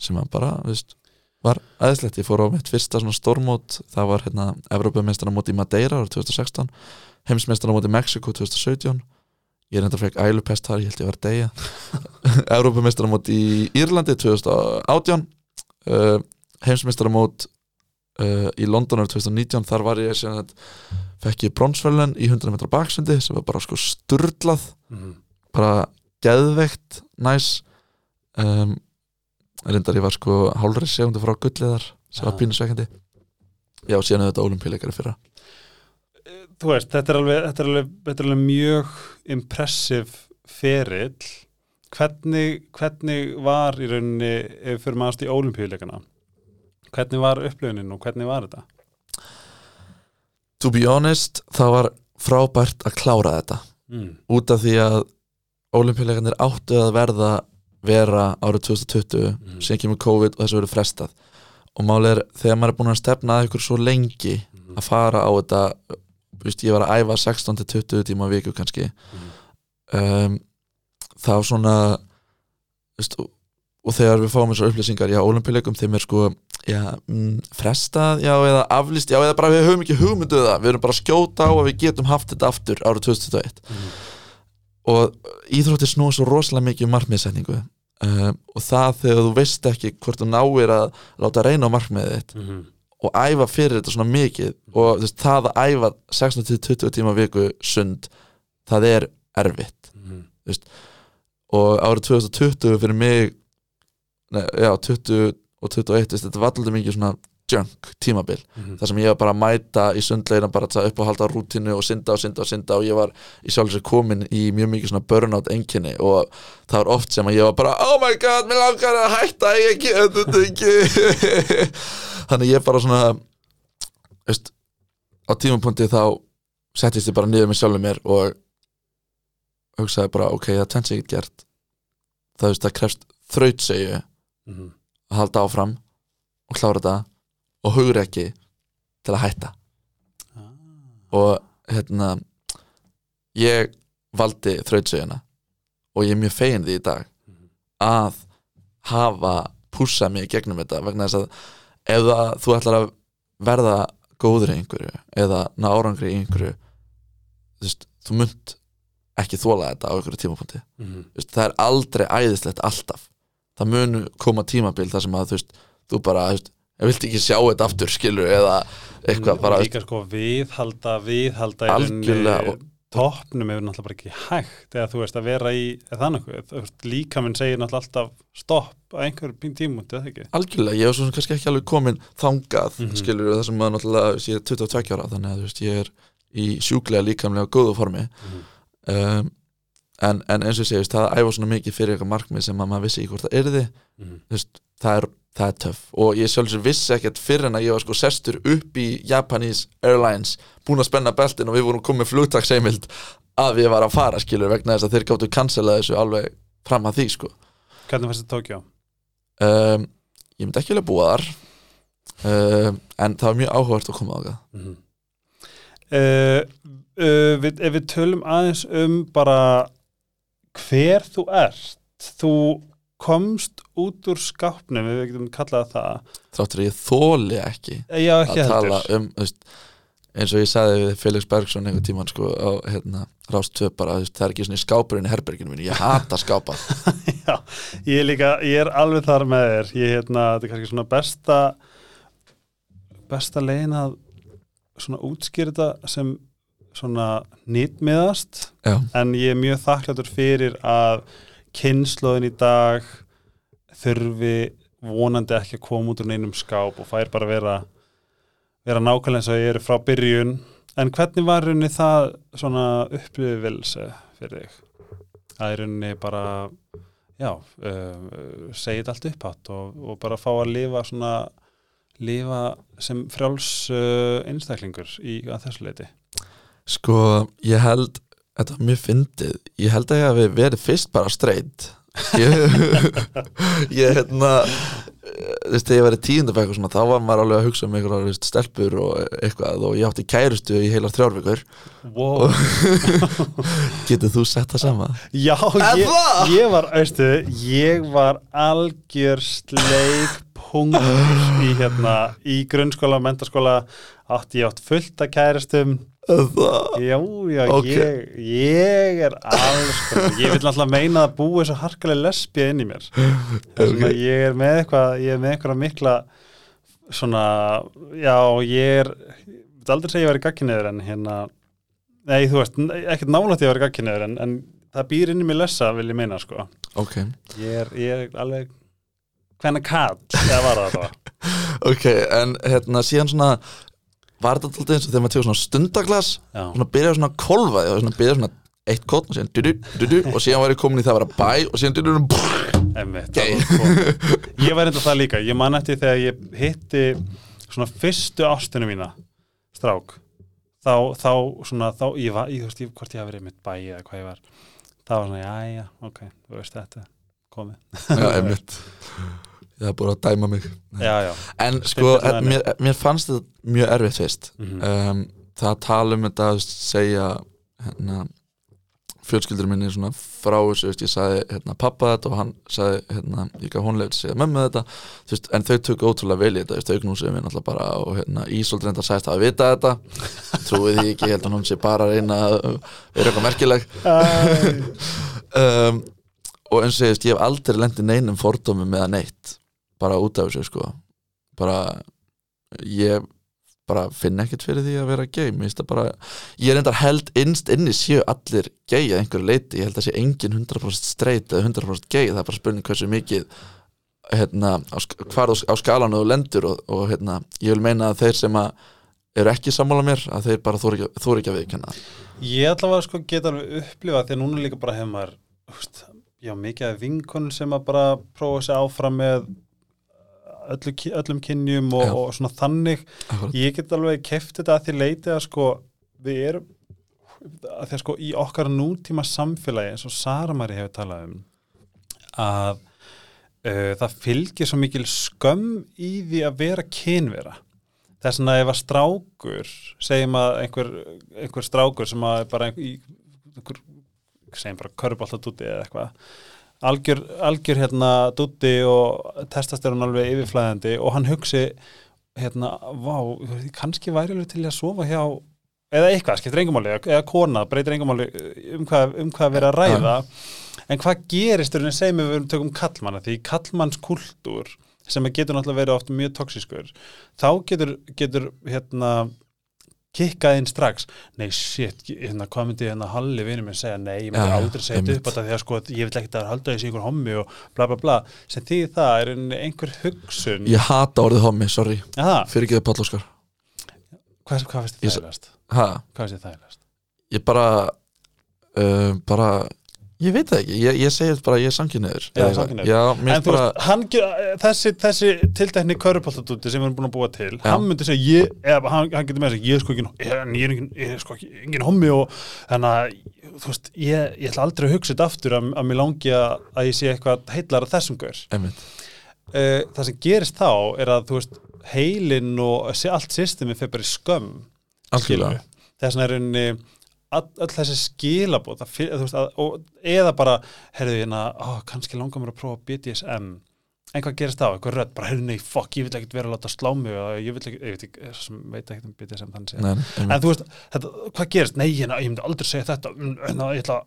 sem að bara, veist var aðeinslegt, ég fór á mitt fyrsta svona stórmót. Það var hérna Evrópumeistaramót í Madeira árið 2016 heimsmeistaramót í Mexiko 2017 ég er enda frekk ælupest þar, ég held ég var að deyja. (laughs) Evrópumeistaramót í Írlandi 2018 uh, heimsmeistaramót uh, í London árið 2019 þar var ég sem að fekk ég bronsverðlen í 100 metra baksundi sem var bara sko sturlað. Mhm. bara geðveikt næs. Um, reyndar ég var sko hálfri segundu frá gulliðar sem var pínusveikandi já, síðan auðvitað olimpíuleikari fyrra. Þú veist, þetta er alveg, þetta er alveg, þetta er alveg mjög impressiv ferill. Hvernig, hvernig var í rauninni ef við fyrir maður í olimpíuleikana hvernig var upplöfunin og hvernig var þetta? to be honest, það var frábært að klára þetta. Mm. út af því að olimpíuleikarnir áttu að verða vera árið 2020 Mhm. sem kemur COVID og þessu verður frestað og málið er þegar maður er búin að stefna að ykkur svo lengi Mhm. að fara á þetta Vist, ég var að æfa 16-20 tíma viku kannski um, þá svona vist, og, og þegar við fáum þessar upplýsingar já, olimpíuleikum þeim er sko já, mm, frestað, já, eða aflýst já, eða bara við höfum ekki hugmynduð það við erum bara að skjóta á að við getum haft þetta aftur árið 2021 Mhm. Og íþróttir snúa svo rosalega mikið um markmiðsetningu um, og það þegar þú veist ekki hvort þú náir að láta reyna á markmiðið þitt Mhm. og æfa fyrir þetta svona mikið og þú veist, það að æfa 16-20 tíma viku sund það er erfitt Mhm. og árið 2020 fyrir mig ne, já, 20 og 21 veist, þetta var alltaf mikið svona junk tímabil Mhm. þar sem ég var bara að mæta í sundlegina bara til að upp og halda rútinu og synda og synda og synda og ég var í sjálf sér komin í mjög mikið svona burnout enginni og það var oft sem að ég var bara oh my god, mér langar að hætta ég get þetta ekki (laughs) þannig ég bara svona veist, á tímapunkti þá settist ég bara niður með sjálfum mér og hugsaði bara ok, það tensi ekkert gert það, veist, það krefst þrautsegju Mhm. að halda áfram og klára þetta og hugur ekki til að hætta Ah. og hérna ég valdi þrautsöguna og ég er mjög fegin því í dag Mhm. að hafa mig í gegnum þetta vegna þess að ef það, þú ætlar að verða góður í einhverju eða ná árangri í einhverju þú veist, þú munt ekki þóla þetta á einhverju tímapunkti Mhm. Þú veist, það er aldrei æðislegt alltaf það mun koma tímabil þar sem að þú veist, þú bara, þú veist, ég vilti ekki sjá þetta aftur skilur eða eitthvað bara, líka sko viðhalda, viðhalda í Algjörlega, toppnum hefur náttúrulega bara ekki hægt eða þú veist að vera í þannig líka minn segir náttúrulega alltaf stopp á einhverjum tímúti, eða ekki? algjörlega, ég er svo sem kannski ekki alveg komin þangað, Mhm. skilur það sem að náttúrulega, ég er 22 ára þannig að þú veist, ég er í sjúklega líkamlega góðu formi um, en, en eins og ég segi, þú veist, það æfa svona mikið fyrir eitthvað markmið sem að maður vissi ekki hvort það Mhm. þú veist, það er, það er töff og ég sjálfsög vissi ekkert fyrir en að ég var sko sestur upp í Japanese Airlines búin að spenna beltin og við vorum komið flugtaksheimild að við var að fara skilur vegna þess að þeir gáttu cancela þessu alveg fram að því sko Hvernig fannst þetta Tókjá? um, ég myndi ekki alveg búa þar um, en það var mjög áhugavert að koma á það Mm -hmm. uh, uh, við, ef við tölum aðeins um bara hver þú ert þú komst út úr skápnum við getum kallað það þráttur að ég þóli ekki Eh, já að ekki tala heldur. um þú veist, eins og ég sagði við Felix Bergson einhvern tímann sko á hérna, Rást 2 bara veist, það er ekki svona í skápurinn í herberginu mínu, ég hata skápa. (laughs) Já, ég er líka, ég er alveg þar með þér. Ég, hérna, þetta er kannski svona besta besta legin að svona útskýra þetta sem svona nýtmiðast. En ég er mjög þakklætur fyrir að kynnslóðin í dag þurfi vonandi ekki að koma út úr neinum skáp og fær bara vera vera nákvæmlega eins og ég er frá byrjun en hvernig var rauninni það svona upplifilse fyrir þig? Það er rauninni bara já, uh, segið allt upphátt og, og bara fá að lifa svona lifa sem frjáls uh, einstaklingur í þessu leiti sko, ég held Þetta var mjög fyndið Ég held að ég hafi verið fyrst bara straight Ég, (laughs) hérna þú veist, þegar ég í tíundafæk og svona, þá var maður alveg að hugsa um veist, stelpur og eitthvað og ég átti kærustu í heilar þrjárvíkur wow. (laughs) Getur þú sett það sama? Já, ég, ég var, veistu, ég var algjör sleik punktur í hérna, í grunnskóla og átti ég átt fullt að kæristum Það Já, já, Ok. ég, ég er alls ég vil alltaf meina að búi svo harkalega lesbið inn í mér okay. Ok. ég er með eitthvað ég er með eitthvað mikla svona, já, ég er ég vil aldrei segja ég var í gagginniður en hérna nei, þú veist, ekkert nálægt ég var í gagginniður en, en það býr inn í mig lessa, vil ég meina sko, Ok, ég er, ég er alveg hvenna kall, eða var það það (laughs) ok, en hérna síðan svona var þetta alltaf eins og þegar maður tegur svona stundaglas já, svona byrjaði svona að kolfa því og svona byrjaði svona eitt kótt og síðan dudu, dudu, og síðan var ég komin í það að vera bæ og síðan dudu, ég var enda það líka. Ég man eftir þegar ég hitti svona fyrstu ástunum mína strák þá, þá svona, þá, ég var, ég veist, ég, hvort ég hafi verið mitt bæ eða hvað ég var það var svona, já, já, ok, þú veist þetta komið, (laughs) ég hef búin að dæma mig. Já, já. En sko, með mér, mér. fannst þetta mjög erfitt fyrst. Mhm. um, það að tala um þetta að segja hérna fjölskyldur minni svona frá þessu ég sagði hérna, pappa þetta og hann sagði hérna, ég gaf honlega að segja mömmu þetta. Veist, en þau tökku ótrúlega vel í þetta veist, augnúsið minn alltaf bara og hérna, Ísold reyndar sagðist að vita þetta. (laughs) Trúið því ekki, ég held að hún sé bara að reyna að vera eitthvað merkileg. (laughs) Um, og eins og ég veist, ég hef aldrei lendið neinum fordómum eða neitt bara út af þessu sko. Bara ég bara finn ekkert fyrir því að vera gay. Bara, ég er endar held innst inni séu allir gay að einhverju leiti ég held að sé engin 100% straight eða 100% gay, það er bara spurning hversu mikið hérna, á, hvar á, skalanu þú lendur og, og hérna, ég vil meina að þeir sem að eru ekki sammála mér, að þeir bara ekki, þóri ekki að viðkenna. Ég ætla að sko geta upplifa því að núna líka bara hefur maður já, mikið af vinkonum sem að bara prófa sig áfram með öllu, öllum kynjum og, og svona þannig. Akkurat. ég get alveg keft þetta að því leiti að sko við erum að því að sko í okkar nútíma samfélagi eins og Sara Mari hefur talað um að uh, það fylgir svo mikil skömm í því að vera kynvera. Þess vegna ef að strákur segjum að einhver, einhver strákur sem að bara einhver, einhver segjum bara körbáltatúti eða eitthvað algjör, algjör hérna dúti og testast er hann alveg yfirflæðandi og hann hugsi hérna, vá, kannski væri alveg til að sofa hjá eða eitthvað, skiptir engumáli, eða kona breytir engumáli um hvað, um hvað vera að ræða. En hvað gerist þegar við tökum kallmanna því kallmannskultúr sem getur náttúrulega verið oft mjög toksískur þá getur, getur hérna kikkað inn strax. Nei shit, hérna, hvað myndi hérna Halli vinur minn segja, nei, ég myndi Já, aldrei segja þetta upp á þetta því að sko, ég vil ekki að halda þessi einhver hommi og bla bla bla. Sem því það er einhver, hugsun. Ég hata orðið hommi, sorry, Aha, fyrir ekki það Páll Óskar. Hvað, hvað finnst þið þægilegast? Hvað finnst þið þægilegast? ég bara uh, bara, ég veit það ekki ég, ég segi bara, ég er mér En þú bara veist, hann, þessi, þessi tiltekni körupoltatúti sem við erum búin að búa til, Já. hann myndi segja ég, eða hann, hann getur með þess að ég er sko engin, ég, er engin, ég er sko ekki, engin hommi og þannig að, þú veist, ég, ég ætla aldrei að hugsa þetta aftur að, að mér langi að, að ég sé eitthvað heillar að þessum gaur. Uh, það sem gerist þá er að, þú veist, heilin og allt systemi fyrir bara í skömm algjörlega. þess vegna er rauninni all, þessi og, eða bara, herðu hérna ó, kannski langar mér að prófa BDSM einhvað gerist á, einhver rödd, bara heyrðu nei, fuck, ég vil ekkert vera að láta slá mig ég ég veit ekki, sem veit ekkert um sem þannig Nei, en þú veist, þetta, hvað gerist, nei, ég, ég myndi aldrei segja þetta en það, ég ætla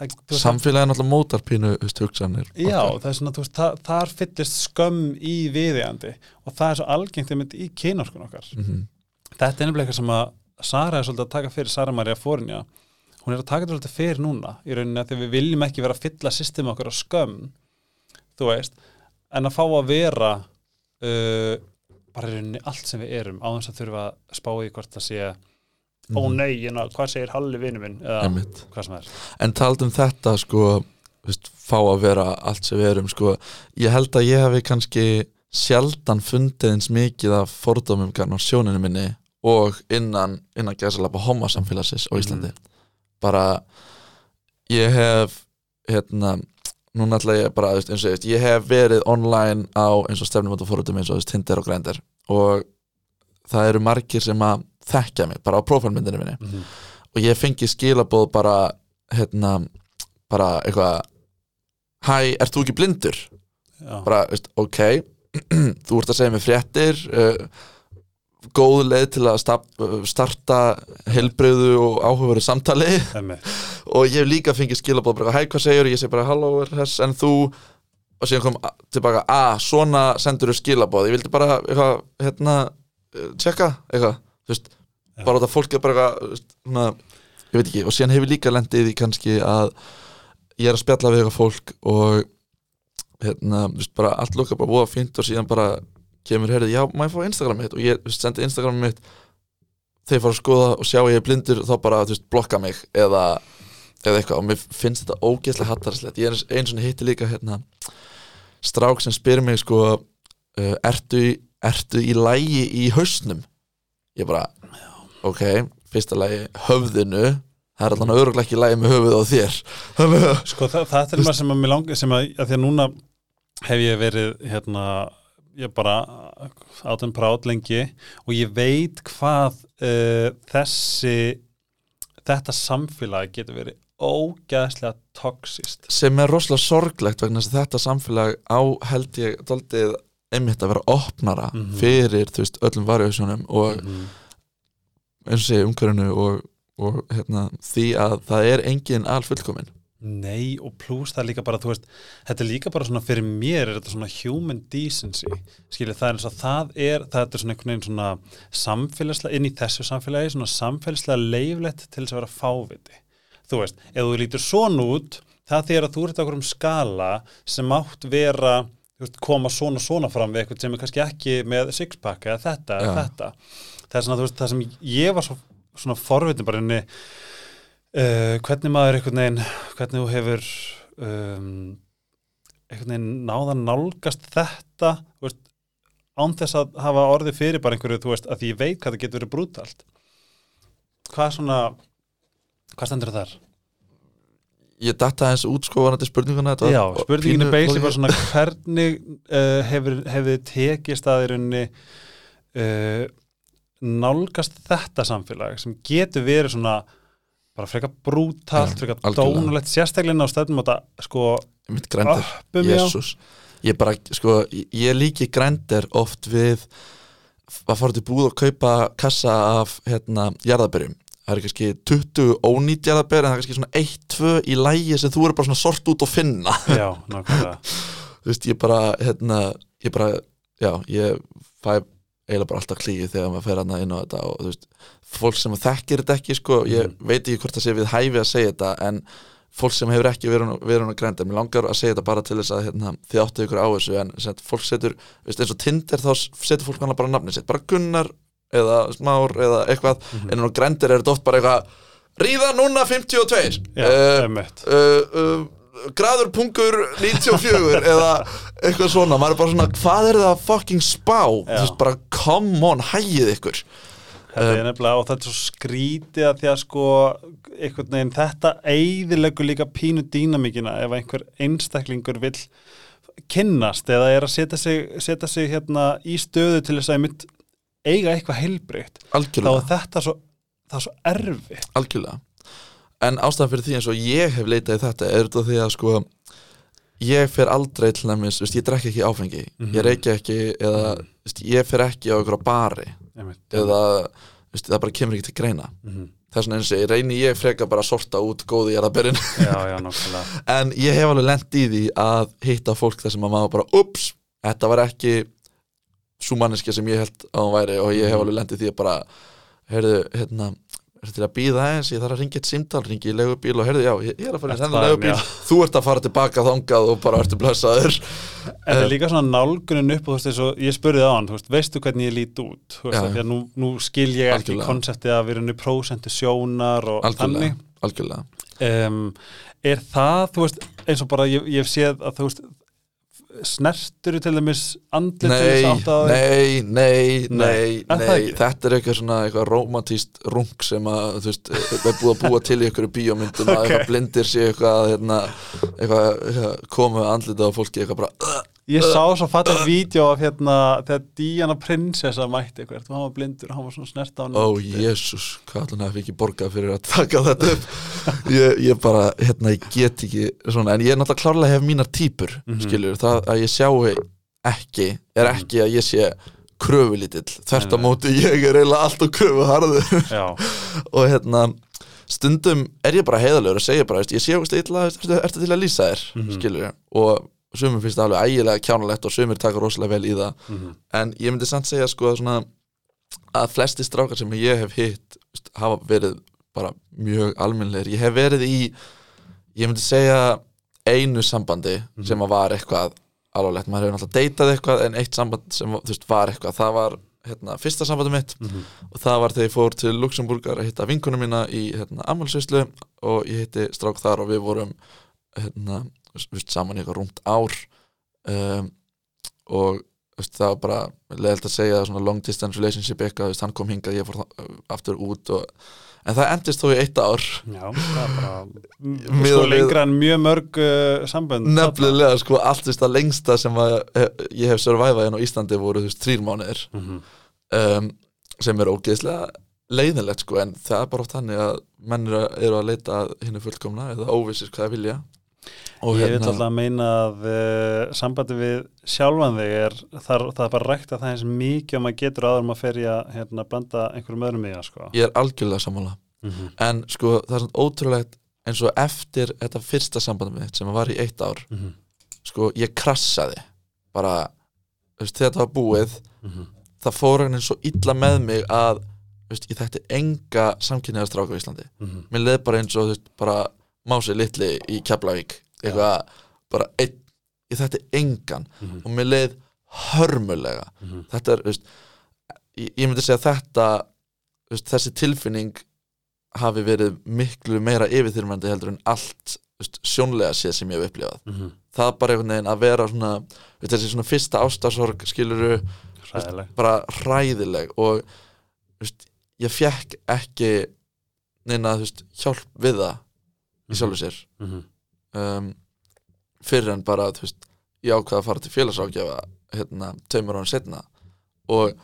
að samfélagið náttúrulega mótar pínu þú veist, hugsanir Já, það er svona, þú veist, það, þar fyllist skömm í viðjandi og það er svo algengt einmitt í kynorkun okkar. Mhm. Þetta er nefnilega eitthvað sem að Sara er svolítið að taka fyrir Sara Maria Fórinja. Hún er að taka þetta svolítið fyrir núna í rauninni að því við viljum ekki vera að fylla systemi okkar á skömm, þú veist, en að fá að vera uh, bara í rauninni allt sem við erum á þess að þurfa að spá í hvort það sé ó Mhm. nei, hérna, hvað segir Halli vinnu minn eða Einmitt. hvað sem er. En tald um þetta sko veist, fá að vera allt sem við erum sko, ég held að ég hefði kannski sjaldan fundið eins mikið af fordómum á sjóninu minni og innan, innan gæsalapa homasamfélagsins á Íslandi. Bara ég hef hérna núna ætla ég bara, eins og ég, veist, ég hef verið online á eins og stefnumöndu fórhundum eins og Tinder og Grindr. Og það eru margir sem að þekkja mig bara á prófálmyndinu minni. Mm -hmm. og ég fengi skilabóð bara hérna, bara eitthvað hæ, ert þú ekki blindur? Já, bara, veist, ok (clears throat) þú ert að segja mér fréttir uh, góð leið til að starta helbreyðu og áhugaveru samtali. (laughs) Og ég hef líka fengið skilabóð bara, hæ, hvað segir, ég segi bara þess en þú og síðan kom a- tilbaka, að, svona sendur þú skilabóð, ég vildi bara eitthvað, hérna, eh, tjekka eitthvað, þú veist, Já. bara þetta fólk er bara eitthvað, ég veit ekki, og síðan hefur líka lendið í kannski að ég er að spjalla við eitthvað fólk og hérna, þú veist, bara allt lukka bara búa fínt og síðan bara kemur, heyrið, já, ég fá Instagram mitt? Og ég sendi Instagram mitt. Ég fara að skoða og sjá ég er blindur þá bara, þú veist, blokka mig eða, eða eitthvað. Og mér finnst þetta ógeðslega hattarslegt ég er eins- svona hitti líka hérna strák sem spyr mig sko uh, ertu, ertu í lægi í hausnum? Ég bara, ok fyrsta lægi höfðinu. Það er allan öruglega ekki lægi með höfuð á þér. Sko það, það er maður sem að mér langar sem að, að því að núna hef ég verið hérna, ég bara átum prát lengi og ég veit hvað uh, þessi þetta samfélag getur verið ógæðslega toxist sem er rosalega sorglegt vegna þess að þetta samfélag á held ég daldið einmitt að vera opnara Mhm. fyrir þú veist öllum varjóðsjónum og -hmm. eins og segja umhverfinu og, og hérna, því að það er engin alfullkomin Nei og pluss það er líka bara, þú veist, þetta er líka bara svona fyrir mér er þetta svona human decency skilja það er eins og það er það er svona einhvern veginn svona samfélagslega inn í þessu samfélagi, svona samfélagslega leiflegt til þess að vera fáviti þú veist, ef þú lítur svona út það að þú ert okkur um skala sem átt vera veist, koma svona svona fram við eitthvað sem er kannski ekki með sixpack eða þetta Já. þetta það er svona, þú veist, það sem ég var svo, svona forvitin bara inni uh, hvernig maður einhvern veginn hvernig þú hefur um, einhvern veginn náðan nálgast þetta veist, án þess að hafa orðið fyrir bara einhverju, þú veist, að ég veit hvað það getur verið brútalt. Hvað svona hvað stendur þar? ég datta eins út sko varandi spurninguna þetta. Já, spurningin er basically bara svona (laughs) hvernig uh, hefur, þið í rauninni uh, nálgast þetta samfélag sem getur verið svona bara frekar brútalt, frekar dónulegt sérstaklega á stöðum á þetta sko öppum já. Ég bara, sko, ég- líki grændir oft við að fara til búð og kaupa kassa af hérna, jarðabyrjum það eru kannski 20 ónýtt jarðabyrjum en það er kannski svona 1-2 í lægi sem þú eru bara svona sort út og finna. (laughs) Já, nákvæmlega. Þú veist, ég bara, hérna ég bara, já, ég fæ eiginlega bara alltaf klíði þegar maður fer hana inn á þetta og þú veist, fólk sem þekkir þetta ekki, sko, ég Mhm. veit ekki hvort það sé við hæfi að segja þetta, en fólk sem hefur ekki verið hún- að grænda, mér langar að segja þetta bara til þess að hérna, þið áttu ykkur á þessu en sagt, fólk setur, veist, eins og Tinder þá setur fólk hana bara nafnið sitt, bara Gunnar eða Smár eða eitthvað Mhm. en hún grændir er þetta oft bara eitthvað ríða núna 52 Já, uh, uh, uh, graður pungur 94 (laughs) eða eitthvað svona maður er bara svona, hvað er það að fucking spá? Veist bara, come on, hægið ykkur Þetta er nefnilega og þetta er svo skrítið að því að sko einhvern veginn þetta eigðilegu líka pínu dýnamíkina ef einhver einstaklingur vill kynnast eða er að setja sig, setja sig hérna í stöðu til þess að mynd eiga eitthvað heilbreytt þá er þetta svo, það er svo erfitt algjörlega en ástæðan fyrir því eins og ég hef leitað í þetta er þetta því að sko ég fer aldrei til næmis, ég drekki ekki áfengi Mhm. ég reykja ekki eða Mhm. veist, ég fer ekki á ykkur bari einmitt. Eða veist, það bara kemur ekki til greina. Mhm. þess vegna eins og ég reyni ég freka bara að sorta út góði nokkulega (laughs) en ég hef alveg lent í því að hitta fólk þar sem að maður bara ups, þetta var ekki svo manneski sem ég held að hún væri. Og ég hef Mhm. alveg lent í því að bara heyrðu, hérna er til að býða aðeins, ég þarf að ringja eitt símtal ringi í legubíl og heyrðu, já, ég, er að fara í þennan legubíl, þú ert að fara tilbaka þangað og bara ertu blessaður. En það Eh, er líka svona nálgunin upp og þú veist, eins og ég spurði á hann, veistu hvernig ég lít út? Þú veist, því að nú, nú skil ég ekki Algjörlega. konseptið að vera unni prósentu sjónar og algjörlega, algjörlega. Þannig um, er það, þú veist, eins og bara ég, ég séð að þú veist snertur til dæmis andlit til þess átt að nei, nei, Nei, nei, nei? Þetta er eitthvað svona eitthvað romantíst rung sem að, þú veist, er búið að búa til í einhverju bíómyndum að (laughs) Ok. eitthvað blindir sé eitthvað, hérna, eitthvað, eitthvað komið andlita á fólki eitthvað bara Ég sá svo fattar vídeo af hérna þegar Diana prinsessa mætti eitthvað. Og hann var blindur og hann var svona snert á hann Ó, jésús, hvað að fikk ég borgað fyrir að taka þetta upp? (laughs) Ég, ég bara, hérna, ég get ekki svona, en ég er náttúrulega klárlega hef mínar típur Mhm. skilur, það að ég sjáu ekki, er ekki að ég sé kröfulítill, þvert á móti ég er eiginlega alltaf kröfuharður. Já, (laughs) og hérna stundum er ég bara heiðalegur og segja bara, ég sé okkur illa, ertu, til að lýsa þér? Mhm. skilur, og sumir finnst það alveg ægilega kjánalegt og sumir taka rosalega vel í það. Mhm, en ég myndi samt segja sko að svona að flesti strákar sem ég hef hitt hafa verið bara mjög almennleir, ég hef verið í ég myndi segja einu sambandi Mhm. sem að var eitthvað alvarlegt, maður hefur náttúrulega deytað eitthvað en eitt samband sem veist, var eitthvað. Það var hérna, fyrsta sambandi mitt mhm, og það var þegar ég fór til Luxemburgar að hitta vinkunum mína í hérna, ammálsvislu og ég hitti strák þar og við vorum hérna, vist, saman í eitthvað rúmt ár um, og vist, það var bara leðilt að segja svona long distance relationship eitthvað, hann kom hingað, ég fór aftur út og, en það endist þó í eitt ár. Já, það er bara (laughs) sko lengra en mjög mörg uh, sambönd. Nefnilega sko allt þess að lengsta sem að eh, ég hef survivað hérna á Íslandi voru þú veist þrýr mánuðir Mhm, um, sem er ógeðslega leiðinlegt sko en það er bara oft þannig að menn eru að, leita hinnu fullkomna eða óvissir hvað það vilja og Ég vil alltaf að meina að uh, sambandi við sjálfan þig er þar, það er bara rægt að það eins mikið og maður getur áður um að ferja hérna, banda einhverjum öðrum í það sko. ég er algjörlega sammála. Mhm, en sko það er svona ótrúlegt eins og eftir þetta fyrsta sambandum mitt sem var í eitt ár mhm, sko ég krassaði. Bara veist, þegar þetta var búið mhm, það fór hann svo illa með mig að veist, ég þekkti enga samkynniðastráka á Íslandi. Mhm. mér leið bara eins og þú veist, bara mási litli í Keflavík. Eitthvað bara einn ég þekkti engan. Mhm, og mér leið hörmulega. Mhm, þetta er, veist, ég, ég myndi segja þetta veist, þessi tilfinning hafi verið miklu meira yfirþyrmandi heldur en allt veist, sjónlega séð sem ég hef upplifað. Mhm. það bara einhvern veginn að vera svona þessi svona fyrsta ástasorg skiluru bara hræðileg. Og ég fekk ekki neina hjálp við það í sjálfu sér. Mhm, um, fyrir en bara veist, ég ákvaða að fara til félagsákjafa hérna, tveimur án setna og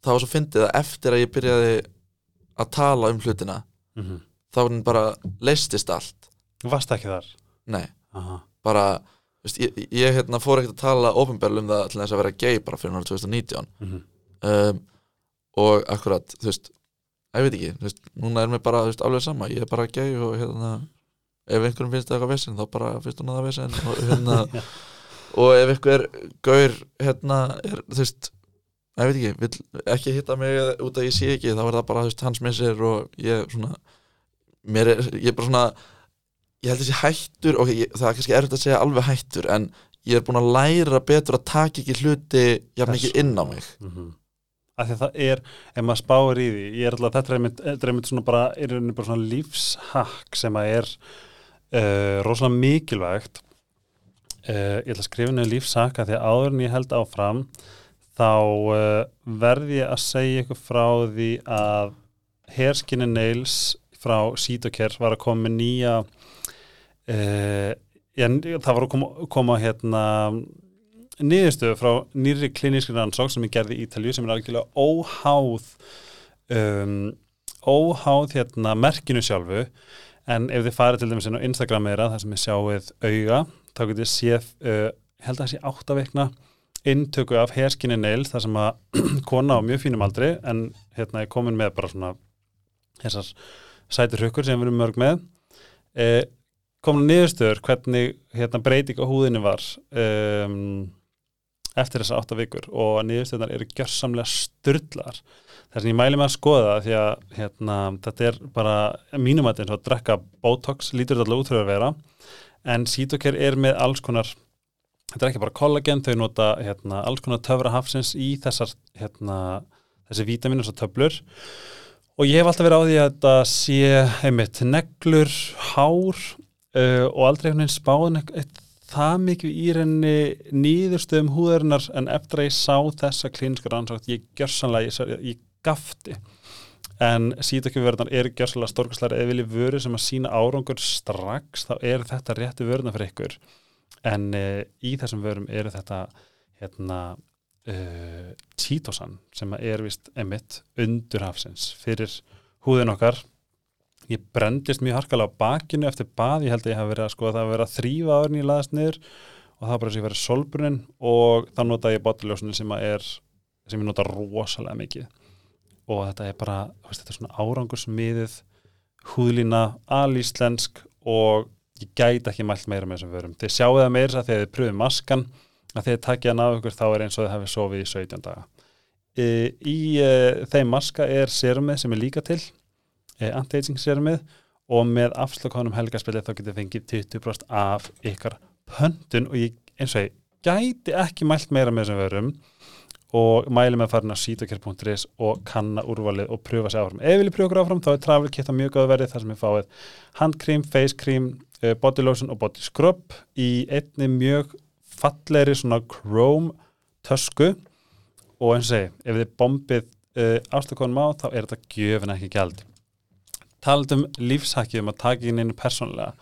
það var svo fyndið að eftir að ég byrjaði að tala um hlutina mhm. þá var hann bara leistist allt. Þú varst ekki þar? Nei, Aha. bara veist, ég, ég hérna, fór ekkert að tala ofinberlu um það til þess að vera gay bara fyrir náttúrulega 2019 Mhm, um, og akkurat þú veist, ég veit ekki þú veist, núna er mér bara þú veist, alveg sama. Ég er bara gay og hérna ef einhverjum finnst það eitthvað vesen þá bara finnst hún að það vesen og, (laughs) hérna, og ef einhver gaur hérna er þú veist ég veit ekki, vill ekki hitta mig út að ég sé ekki þá er það bara veist, hans missir og ég svona mér er, ég er bara svona ég held að sé hættur og ég, það er kannski erfitt að segja alveg hættur en ég er búin að læra betur að taka ekki hluti jafn mikið inn á mig. Mhm. af því að það er, ef maður spáir í því ég er alltaf, þetta er einmitt, er einmitt svona bara, er einmitt bara svona lífshakk sem að er uh, rosalega mikilvægt. Uh, ég ætla að skrifa niður lífshakk af því að áður en ég held áfram þá uh, verð ég að segja ykkur frá því að Hairskinn and Nails frá Sítokær var að koma með nýja en, það var að koma, koma hérna niðurstöðu frá nýri klinískri rannsók sem ég gerði í Ítalju sem er algjörlega óháð um, óháð hérna merkinu sjálfu en ef þið farið til dæmis inn á Instagram eða það sem er sjáið auga þá getið þið séð, uh, ég held að það sé áttaveikna inntöku af herskinni nails þar sem að (clears throat) kona á mjög fínum aldri en hérna er komin með bara svona þessar sætur hrukkur sem við erum mörg með. Uh, komin niðurstöður hvernig hérna breyting á húðinu var um, eftir þessar átta vikur og niðurstöðunar eru gjörsamlega styrlar þess að ég mæli með að skoða því að hérna, þetta er bara mínum að þetta eins og að drekka Botox lítur þetta alltaf út fyrir að vera en Cytocare er með alls konar þetta er ekki bara kollagen, þau nota hérna, alls konar töfra hafsins í þessar hérna, þessi vítaminu og töflur. Og ég hef alltaf verið á því að þetta sé einmitt neglur, hár uh, og aldrei einhvern veginn spáðin eitt það mikið í reyni nýðurstöðum húðarinnar en eftir að ég sá þessa klíniska rannsókt ég gjörsanlega, ég, ég gafti en sítakjöfverðnar er gjörsanlega stórkastlæri eða vilji vöru sem að sína árangur strax þá er þetta rétti vöruna fyrir ykkur. En uh, í þessum vörum eru þetta hérna uh, títosan sem er vist emitt undurhafsins fyrir húðin okkar ég brendist mjög harkalega á bakinu eftir bað, ég held að ég hef verið að sko það að vera að þrýfa árin í laðast niður og það var bara þess að ég verið solbrunin og þá notaði ég botiljósunni sem að er sem ég nota rosalega mikið og þetta er bara, veist, þetta er svona árangursmiðið húðlína, alíslensk og ég gæti ekki mælt meira með þessum vörum. Þið sjáu það meira þess að þegar þið pröfum maskan að þegar þið takkja hann af ykkur þá er eins og þið hafið sofið í 17 daga. E, í e, þeim maska er serumið sem er líka til anti-aging serumið og með afslökunum helgarspilið þá getur fengið 20% af ykkar pöndun og ég eins og ég gæti ekki mælt meira með þessum vörum og mæli með að fara inn á sítokjær.is og kanna úrvalið og pröfa sér áfram. Ef við viljum pröfa okkur áfram þá er travel kit á mjög góða verið þar sem við fáið handkrím, face cream, uh, body lotion og body scrub í einni mjög falleri svona chrome tösku og eins og segi, ef þið bombið uh, afslakonum á þá er þetta gjöfin ekki gæld. Taldum lífshakkið um að taka inn einu persónulega.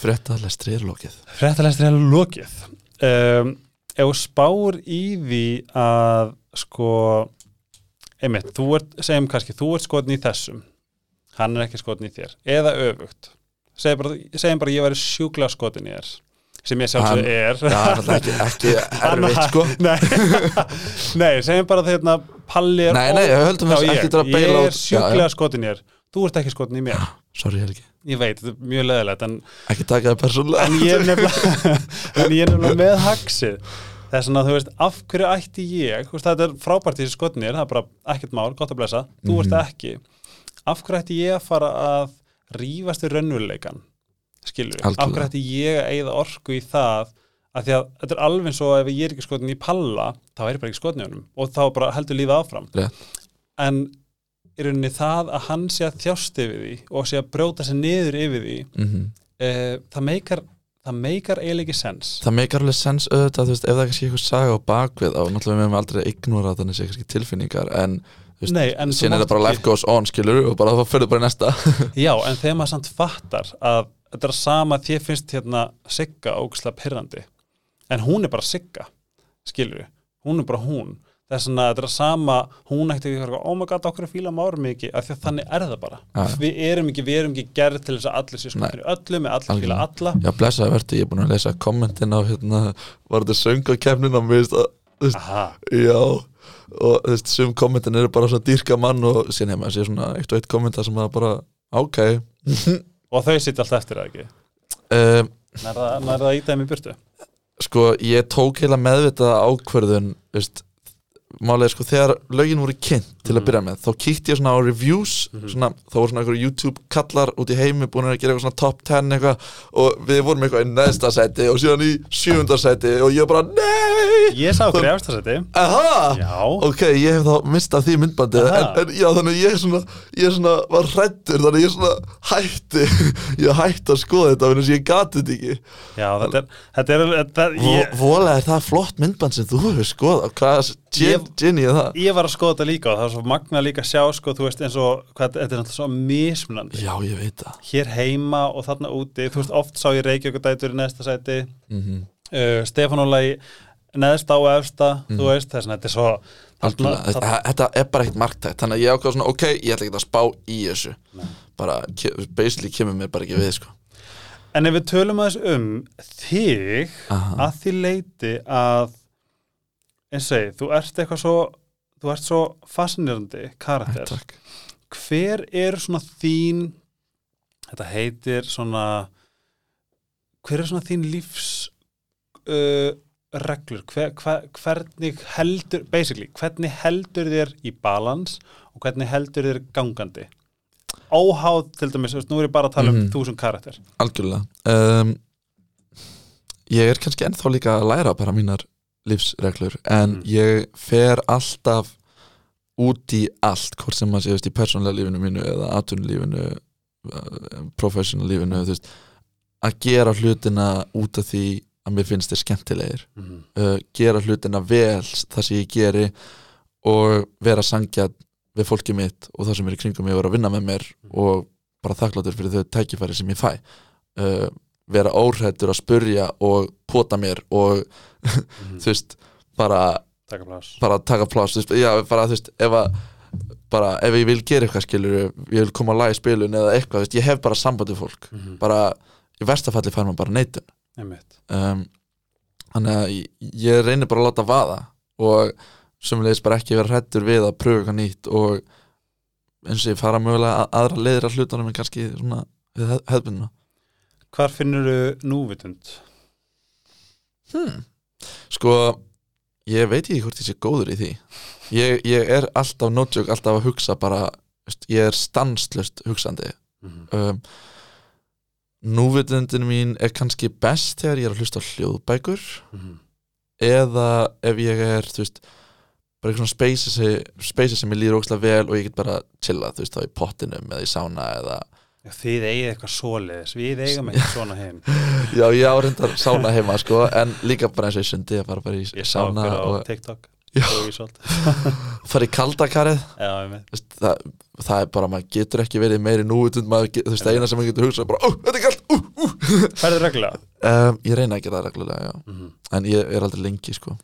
Frettaðlestri er lokið. Frettaðlestri er lokið. Um, ef þú spár í því að sko einmitt, þú ert, segjum kannski þú ert skotin í þessum hann er ekki skotin í þér, eða öfugt. Segjum bara, segjum bara ég væri sjúkla skotin í þér sem ég sjálfsög er. Það er ekki, ekki (laughs) erfitt sko. (laughs) Nei, nei segjum bara þegar Palli er Nei, nei, ég höldum þess ekki til að beila Ég er sjúkla skotin í þér, þú ert ekki skotin í mér. Sorry, Helgi Ég veit, þetta er mjög leðilegt en, Ekki taka það persónulega. En ég er (laughs) nefnilega (laughs) en ég er nefnilega með haxið. Þess að þú veist, af hverju ætti ég veist, þetta er frábært í þessu skotnir það er bara ekkert mál, gott að blessa, þú Mhm. ert ekki. Af hverju ætti ég að fara að rífast í raunveruleikan skilur, af Algjörlega. hverju ætti ég að eigða orku í það? Að því að þetta er alveg svo ef ég er ekki skotin í palla þá er ég bara ekki skotin í honum og þá bara heldur lífið áfram. Rétt. en í rauninni það að hann sé að þjást yfir því og sé að brjóta sig niður yfir því Mhm. uh, það meikar það meikar eiginlega ekki sens. Það meikar alveg sens auðvitað, þú veist, ef það er kannski eitthvað saga á bakvið á, náttúrulega við meðum aldrei ignora þannig sé kannski tilfinningar, en þú veist, Nei, en síðan er það bara life goes on, skilur, og bara þá fyrir bara í næsta. (laughs) Já, en þegar maður samt fattar að þetta er sama að þér finnst hérna Sigga ógæslega pyrrandi en hún er bara Sigga skilur hún er bara hún þess að þetta er sama, hún ætti ekki oh my god, okkur er fíla máru mikið af því að þannig er það bara. Já. við erum ekki, við erum ekki gerð til þess að allir sé skotir öllu með allir fíla alla. Já, blessaði verði, ég er búin að lesa kommentin á hérna, var þetta söngakefnin á mér, þú veist, já og þú veist, sum kommentin eru bara svona dýrka mann og hefur maður sé svona eitt og eitt kommenta sem að bara, ok. (laughs) Og þau sitt alltaf eftir það ekki? Um, nær það, nær það ídæmi í burtu? sko, ég tók heila meðvitaða ákverðun, veist málið er sko, þegar lögin voru kynnt til að Mhm. byrja með, þá kíkti ég svona á reviews Mhm. svona, þá voru svona einhverju YouTube kallar út í heimi búin að gera eitthvað svona top 10 eitthvað og við vorum eitthvað í neðsta seti og síðan í sjöfunda seti og ég bara, nei Ég sá okkur í efstasæti aha, Já, ok, ég hef þá mistað því myndbandi en, Aha. en já, þannig ég svona ég svona var hrættur, þannig ég svona hætti, (laughs) ég hætti að skoða þetta þannig að ég gati þetta ekki já, þetta er, þetta er, þetta er ég, Vola er það flott myndband sem þú hefur Hvað Ég- ég var að skoða þetta líka og það er svo magna líka að sjá sko, þú veist eins og hvað, þetta er náttúrulega svo mismunandi Já, ég veit það hér heima og þarna úti þú veist, oft sá ég Reykjavík dætur í næsta sæti mm -hmm. uh, Stefán Óla í neðsta og efsta, Mhm. þú veist, þess að þetta er svo Algjörlega, þarna- þetta, þetta er bara eitt marktækt Þannig að ég ákvað svona, ok, ég ætla ekki að spá í þessu Nei. bara, basically kemur mér bara ekki við sko. En ef við tölum aðeins um þig Aha. að því leiti að eins og segi, þú ert eitthvað svo þú ert svo fascinerandi karakter. Takk. hver er svona þín þetta heitir svona hver er svona þín lífs uh, reglur? Hver, hver, hvernig heldur basically, hvernig heldur þér í balans og hvernig heldur þér gangandi? Óháð til dæmis, nú er ég bara að tala um þú sem karakter. Algjörlega. Um, ég er kannski ennþá líka að læra bara mínar lífsreglur en Mm. ég fer alltaf út í allt hvort sem maður sé þú veist, í persónlega lífinu mínu eða atvinnulífinu professional lífinu veist, að gera hlutina út af því að mér finnst þeir skemmtilegir. Mm. Uh, gera hlutina vel það sem ég geri og vera sangjað við fólkið mitt og það sem er í kringum að vera að vinna með mér og bara þakkláttur fyrir þau tækifæri sem ég fæ. Uh, vera óhrættur að spurja og pota mér og (laughs) þú veist bara, taka plás bara taka pláss þú veist, já, bara, þú veist, ef að bara, ef ég vil gera eitthvað skilur ég vil koma að laga í spilun eða eitthvað veist, ég hef bara samband við fólk. Mm -hmm. bara, í versta falli fær maður bara einmitt. Um, þannig að ég, ég reynir bara að láta vaða og sumulegis bara ekki vera hrættur við að pröfa eitthvað nýtt og eins og ég fara mögulega að, aðra leiðir að hlutunum en kannski svona við hef, hefðbundina Hvar finnur þú núvitund? hmm. sko ég veit ekki hvort ég sé góður í því ég, ég er alltaf nótjók alltaf að hugsa bara ég er stanslust hugsandi Mm -hmm. um, núvitundin mín er kannski best þegar ég er að hlusta á hljóðbækur eða ef ég er þú veist bara eitthvað svona spaces sem ég líður ógslag vel og ég get bara chilla þú veist þá í pottinum eða í sána eða Þið eigið eitthvað svoleiðis, við eigum eitthvað (laughs) svona heim. Já ég árindar sána heima sko en líka bara eins og í sundi að fara bara í Ég sá sána og TikTok. Ég (laughs) fara í kaldakarið. Ég það, það er bara, maður getur ekki verið meiri maður, get- þú veist, það eina sem maður getur hugsað er bara, ó, þetta er kallt, ú Færðu reglulega? um, ég reyna gera það reglulega, já. Mm -hmm. en ég er aldrei lengi, sko.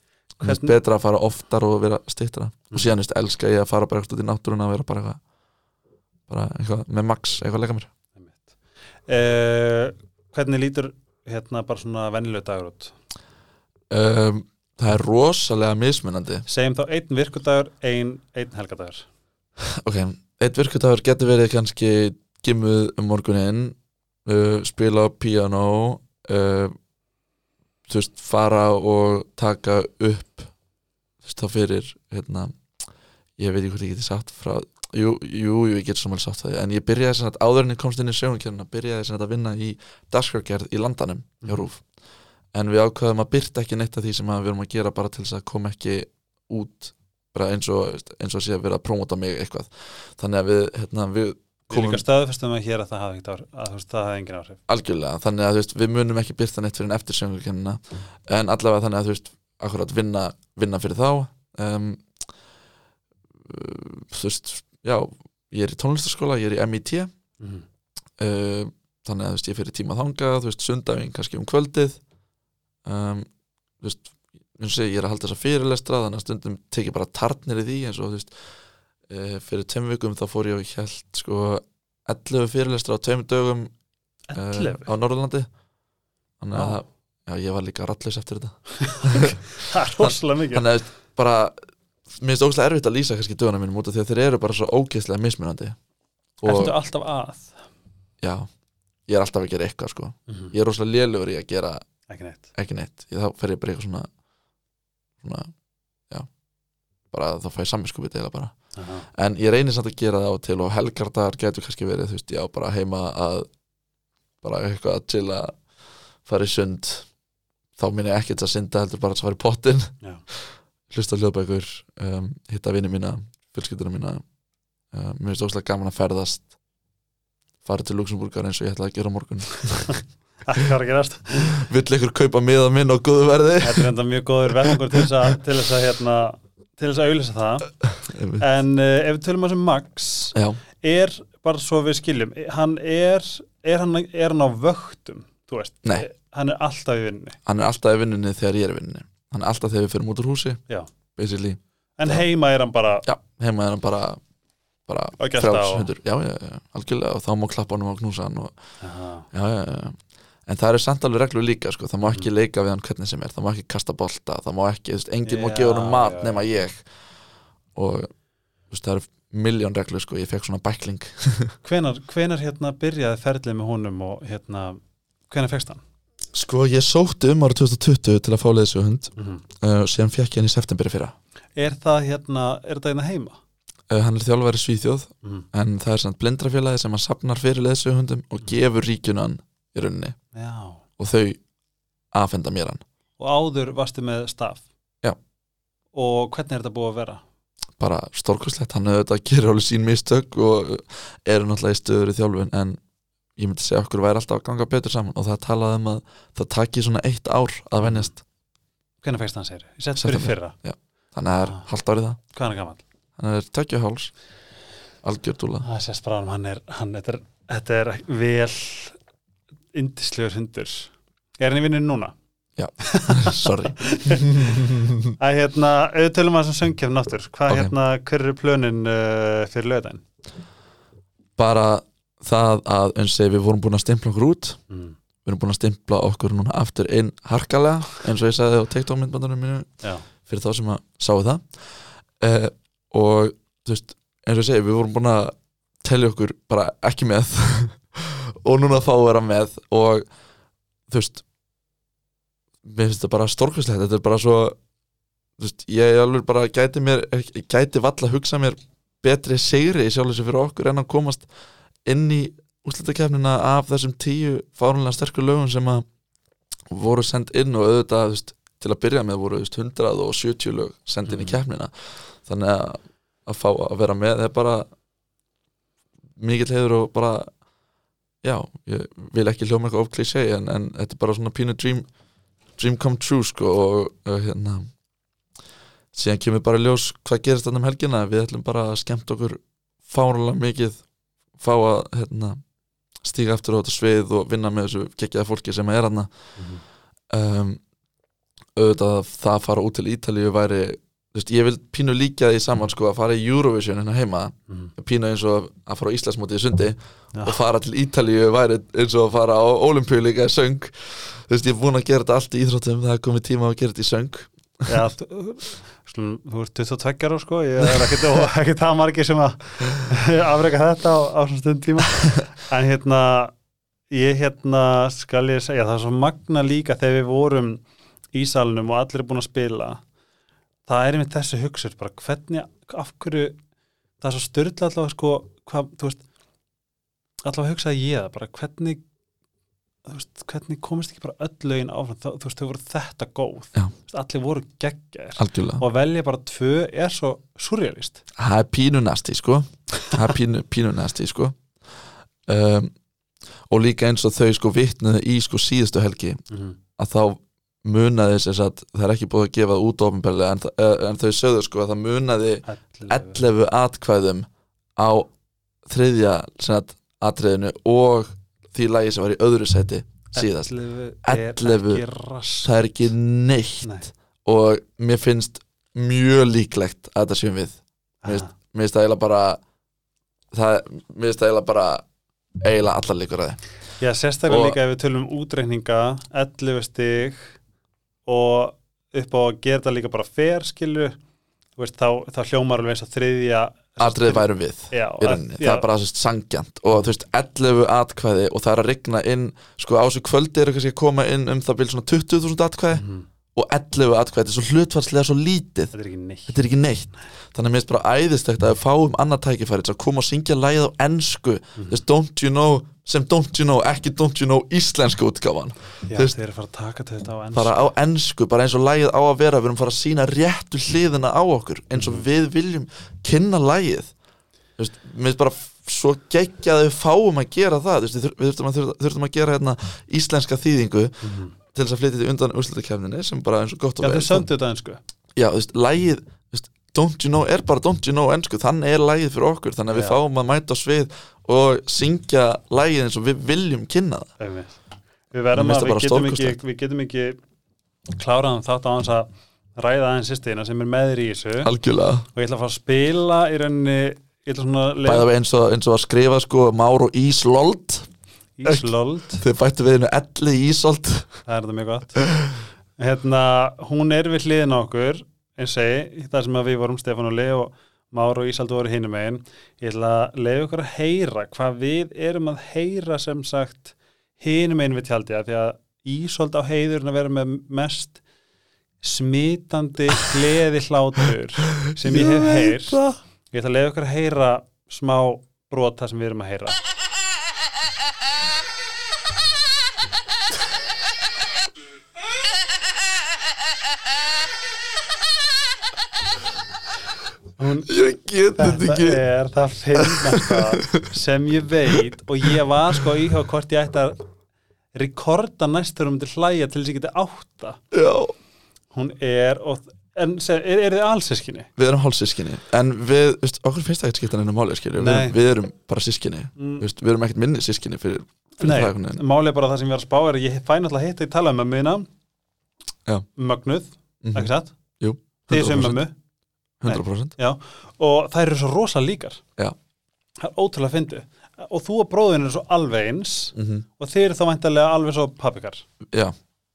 Hvern- betra að fara oftar og vera stýttra Mhm. og síðan, þú veist, elska ég að fara bara út í náttúruna og vera bara eitthvað bara eitthvað með max, eitthvað að leika mér. Uh, Hvernig lítur hérna bara svona vennileg dagur út? um, það er rosalega mismunandi. Segjum þá einn virkudagur, einn ein helgadagur. Ok, eitt virkudagur getur verið kannski gimmuð um morgunin uh, spila á piano uh, þú veist, fara og taka upp þú veist, þá fyrir hérna, ég veit ekki hvort ég geti sagt frá jú, jú, ég get samanlega sagt það. En ég byrjaði sem sagt, áður en ég komst inn í sjónukjörna byrjaði sem sagt að vinna í dagskrárgerð í landanum hjá Mhm. Rúf en við ákvaðum að byrta ekki neitt af því sem við erum að gera bara til þess að koma ekki út bara eins og, eins og sé að vera að promota mig eitthvað. Þannig að við, hérna, við Við komum líka staðfestum að hér að það ekkert áhrif að þú veist, það hafi engin áhrif. Algjörlega, þannig að veist, við munum ekki byrta neitt fyrir eftir sjöngurkennina en allavega þannig að þú veist, akkurat vinna, vinna fyrir þá um, þú veist, já ég er í tónlistaskóla, ég er í MIT uh, mm -hmm. þannig að þú veist, ég fyrir tíma þangað, þú veist, sundæfing kannski um kvöldið um, þú veist, eins og segi, ég er að halda þessa fyrirlestra þannig að stundum tekið bara tarnir í því eins og þú veist, uh, fyrir tveim vikum þá fór ég og held sko 11 fyrirlestra á tveim dögum uh, 11? á Norðurlandi þannig að Já. já, ég var líka rallus eftir þetta (laughs) Það er rosalega mikið þannig að bara mér finnst ógæslega erfitt að lýsa kannski döguna mínum út af því að þeir eru bara svo ógeðslega mismunandi. Og Ertu alltaf að? já, ég er alltaf að gera eitthvað sko. Mm ég er rosalega lélugur í að gera Ekki neitt. Ekki neitt, ég, þá fer ég bara í eitthvað svona svona, já. Bara þá fæ ég samminskupið eða bara. Aha. en ég reynir samt að gera það á og til og helgardagar getur kannski verið, þú veist, já, bara heima að bara eitthvað að til að fara í sund. Þá minn ég ekkert að synda heldur bara að fara í pottin Já. Hlusta hljóðbækur um, hitta vini mína, fjölskylduna mína. Um, mér finnst óslega gaman að ferðast fara til Luxemburgar eins og ég ætla að gera morgun. (laughs) Hvað er að gerast? vill ykkur kaupa miða minn á góðu verði? Þetta er enda mjög góður verðangur til þess að til þess að hérna til þess að auðlýsa það. En uh, ef við tölum að sem Max já, er bara svo við skiljum hann er, er hann, er hann á vöktum þú veist, Nei. hann er alltaf í vinninni hann er alltaf í vinnunni þegar ég er í vinnunni hann er alltaf þegar við fyrir út úr húsi Já. basically, en heima er hann bara já, heima er hann bara bara Og gelta frjáls og- já, já, algjörlega. Og þá má klappa honum og knúsa hann og, Já, já, já, en það eru samt alveg reglur líka sko. það má ekki Mm. leika við hann hvernig sem er. Það má ekki kasta bolta, það má ekki, þú veist, enginn má gefa honum mat nema ég. Og þú veist, það eru miljón reglur sko, ég fekk svona bækling. (laughs) Hvenar, hvenar hérna byrjaði ferlið með honum og hérna, hvenar fegst hann? Sko, ég sótti um ára 2020 til að fá leiðsögund Mm uh, síðan fekk ég hann í september í fyrra. Er það hérna, er það hérna heima? uh, hann er þjálfari í Svíþjóð Mm. en það er samt blindrafélagi sem hann safnar fyrir leiðsögundum og gefur ríkjunu hann í rauninni. Já, og þau afhenda mér hann. Og áður varstu með staf? Já. Og hvernig er þetta búið að vera? bara stórkustlegt, hann hefur þetta að gera alveg sín mistök og eru náttúrulega í stöður í þjálfun en ég myndi segja okkur væri alltaf að ganga betur saman og það talaði um að það taki svona eitt ár að venjast Hvenær fegst hann sér? Sett fyrir fyrra þannig að það er Ah. halvt árið það Hvað er hann gammal? hann er tökja háls algjör dúla Það sést bara hann, er, hann, þetta er, þetta er vel indislegur hundur Er hann í vinninu núna? (laughs) sorry (laughs) Æ, hérna, auðvitað tölum að þessum söngkefn áttur Hvað, Ok. hérna, hver er plönin uh, fyrir lögðin? bara það að eins og við vorum búin að stimpla okkur út. Mm. við erum búin að stimpla okkur núna aftur inn harkalega eins og ég sagði á TikTok myndbandunum mínu Já, fyrir þá sem að sáu það. Uh, og þú veist, eins og ég segi, við vorum búin að telja okkur bara ekki með (laughs) og núna fá að vera með og þú veist mér finnst þetta bara stórkvæslegt þetta er bara svo veist, ég alveg bara gæti mér gæti valla að hugsa mér betri sigri í sjálf þessu fyrir okkur en að komast inn í úrslutakefnina af þessum tíu fárunlega sterkur lögum sem að voru send inn og auðvitað veist, til að byrja með voru veist, 170 lög send inn í Mhm. keppnina þannig að, að fá að vera með er bara mikill heiður og bara já, ég vil ekki hljóma eitthvað of klísei en, en þetta er bara svona pínu dream dream come true sko og, og hérna síðan kemur bara ljós hvað gerist þarna um helgina við ætlum bara að skemmt okkur fárulega mikið fá að hérna, stíga aftur á þetta svið og vinna með þessu geggjaða fólki sem er hérna Mhm. um, auðvitað að það að fara út til Ítalíu væri veist, ég vil pínu líka því saman sko að fara í Eurovision hérna heima Mm. pínu eins og að fara á Íslandsmótið í sundi Já. og fara til Ítalíu væri eins og að fara á Olimpíu líka í söng veist, ég er búin að gera þetta allt í íþróttum það er komið tíma að gera þetta í söng Já, (laughs) (laughs) slum, þú ert 22 ára sko, ég er ekkert, (laughs) það margir sem að (laughs) afreka þetta á, á svona stund tíma. (laughs) En hérna ég hérna skal ég segja það er svo magna líka þegar við vorum í salnum og allir er búin að spila. Það er einmitt þessi hugsur bara hvernig, af hverju það er svo styrla allavega sko hvað, þú veist allavega hugsaði ég það, bara hvernig veist, hvernig komist ekki bara öll lögin áfram, Þá- þú veist, þau voru þetta góð. Veist, allir voru algjörlega. Og að velja bara tvö er svo surrealist. Það er pínu næsti sko. Það er pínu, pínu næsti sko. Um, og líka eins og þau sko vitnuðu í sko síðustu helgi að þá munaði þess að það er ekki búið að gefa út ofinbærlega en, þa- eh, en þau sögðu sko að það munaði 11 atkvæðum á þriðja atriðinu og því lagi sem var í öðru seti síðast. 11 11. er ekki rass það er ekki neitt. Nei. og mér finnst mjög líklegt að þetta séum við. Mér finnst- það eiginlega bara það, mér finnst það eiginlega bara eiginlega allar líkur að þið Já, sérstaklega Og- líka ef við tölum um útreikninga 11 stig og upp á að gera þetta líka bara skilu veist, þá, þá hljómar alveg eins og þriðja atrið værum við já, rauninni, það er bara þess sangjant og þú veist 11 atkvæði og það er að rigna inn sko á þessu kvöldi eru kannski að koma inn um það byrja svona 20.000 atkvæði Mhm. og 11 atkvæði, þetta er svo hlutfarslega svo lítið. Þetta er ekki neitt. Þetta er ekki neitt. Þannig að mér finnst bara æðistegt að við fáum annað tækifæri til að koma og syngja lægið á ensku. Þú veist, don't you know, sem don't you know ekki don't you know íslensku útgáfan. Já, veist- þeir eru fara að taka þetta á enn bara á ensku, bara eins og lægið á að vera við erum fara að sína réttu hliðina á okkur eins og Mhm. við viljum kynna lægið veist, mér finnst bara svo geggja að við fáum að gera það. Veist, við þur- við þurftum að, þurftum, að gera hérna íslenska þýðingu Mhm. til þess að flytja þetta undan úrslutakefninni sem bara eins og gott og Já, vel þeir söndu þetta ennsku já, lægið don't you know er bara don't you know ensku þannig er lægið fyrir okkur, þannig að við fáum að mæta svið og syngja lægið eins og við viljum kynna það. Við við getum, ekki, við getum ekki kláraðan þátt á hans að ræða aðeins sýstina sem er með þér í þessu. Algjörlega, og ég ætla að fara að spila í rauninni bæða við eins og, eins og að skrifa sko Már og Íslold. Íslold. Þau bættu við hennu elli Ísold það er þetta mjög gott. Hérna, hún er við hliðin okkur eins segi, það sem við vorum Stefán og Leo og Már og Ísald voru hinum megin ég ætla að leiða ykkur að heyra hvað við erum að heyra sem sagt hinum megin við tjaldi því að Ísold á heiðurinn að vera með mest smitandi gleði hlátur sem ég hef heyrt. ég ætla að leiða ykkur að heyra smá brot það sem við erum að heyra Hún, ég get þetta þetta ekki. er það finnasta sem ég veit. Og ég var sko íhjá hvort ég ætti að rekorda næstur um til hlæja til þess að ég geti átta já, hún er, og, en er, er þið allsískinni? við erum hálfsískinni en við, veist, okkur finnst það ekkert skipta neina máli við, erum- við erum bara sískinni Mm. veist, við erum ekkert minni sískinni fyrir, fyrir Nei, máli er bara það sem ég var að spá er að ég fæ náttúrulega hitt að ég tala um Já. mögnuð, Mhm. ekki satt? Jú, þið sem 100%, mömmu 100% Já, og þær eru svo rosa líkar. Já. það er ótrúlega fyndið. Og þú og bróðin eru svo alveg eins mm og þið eru þá væntalega alveg svo pappikar já,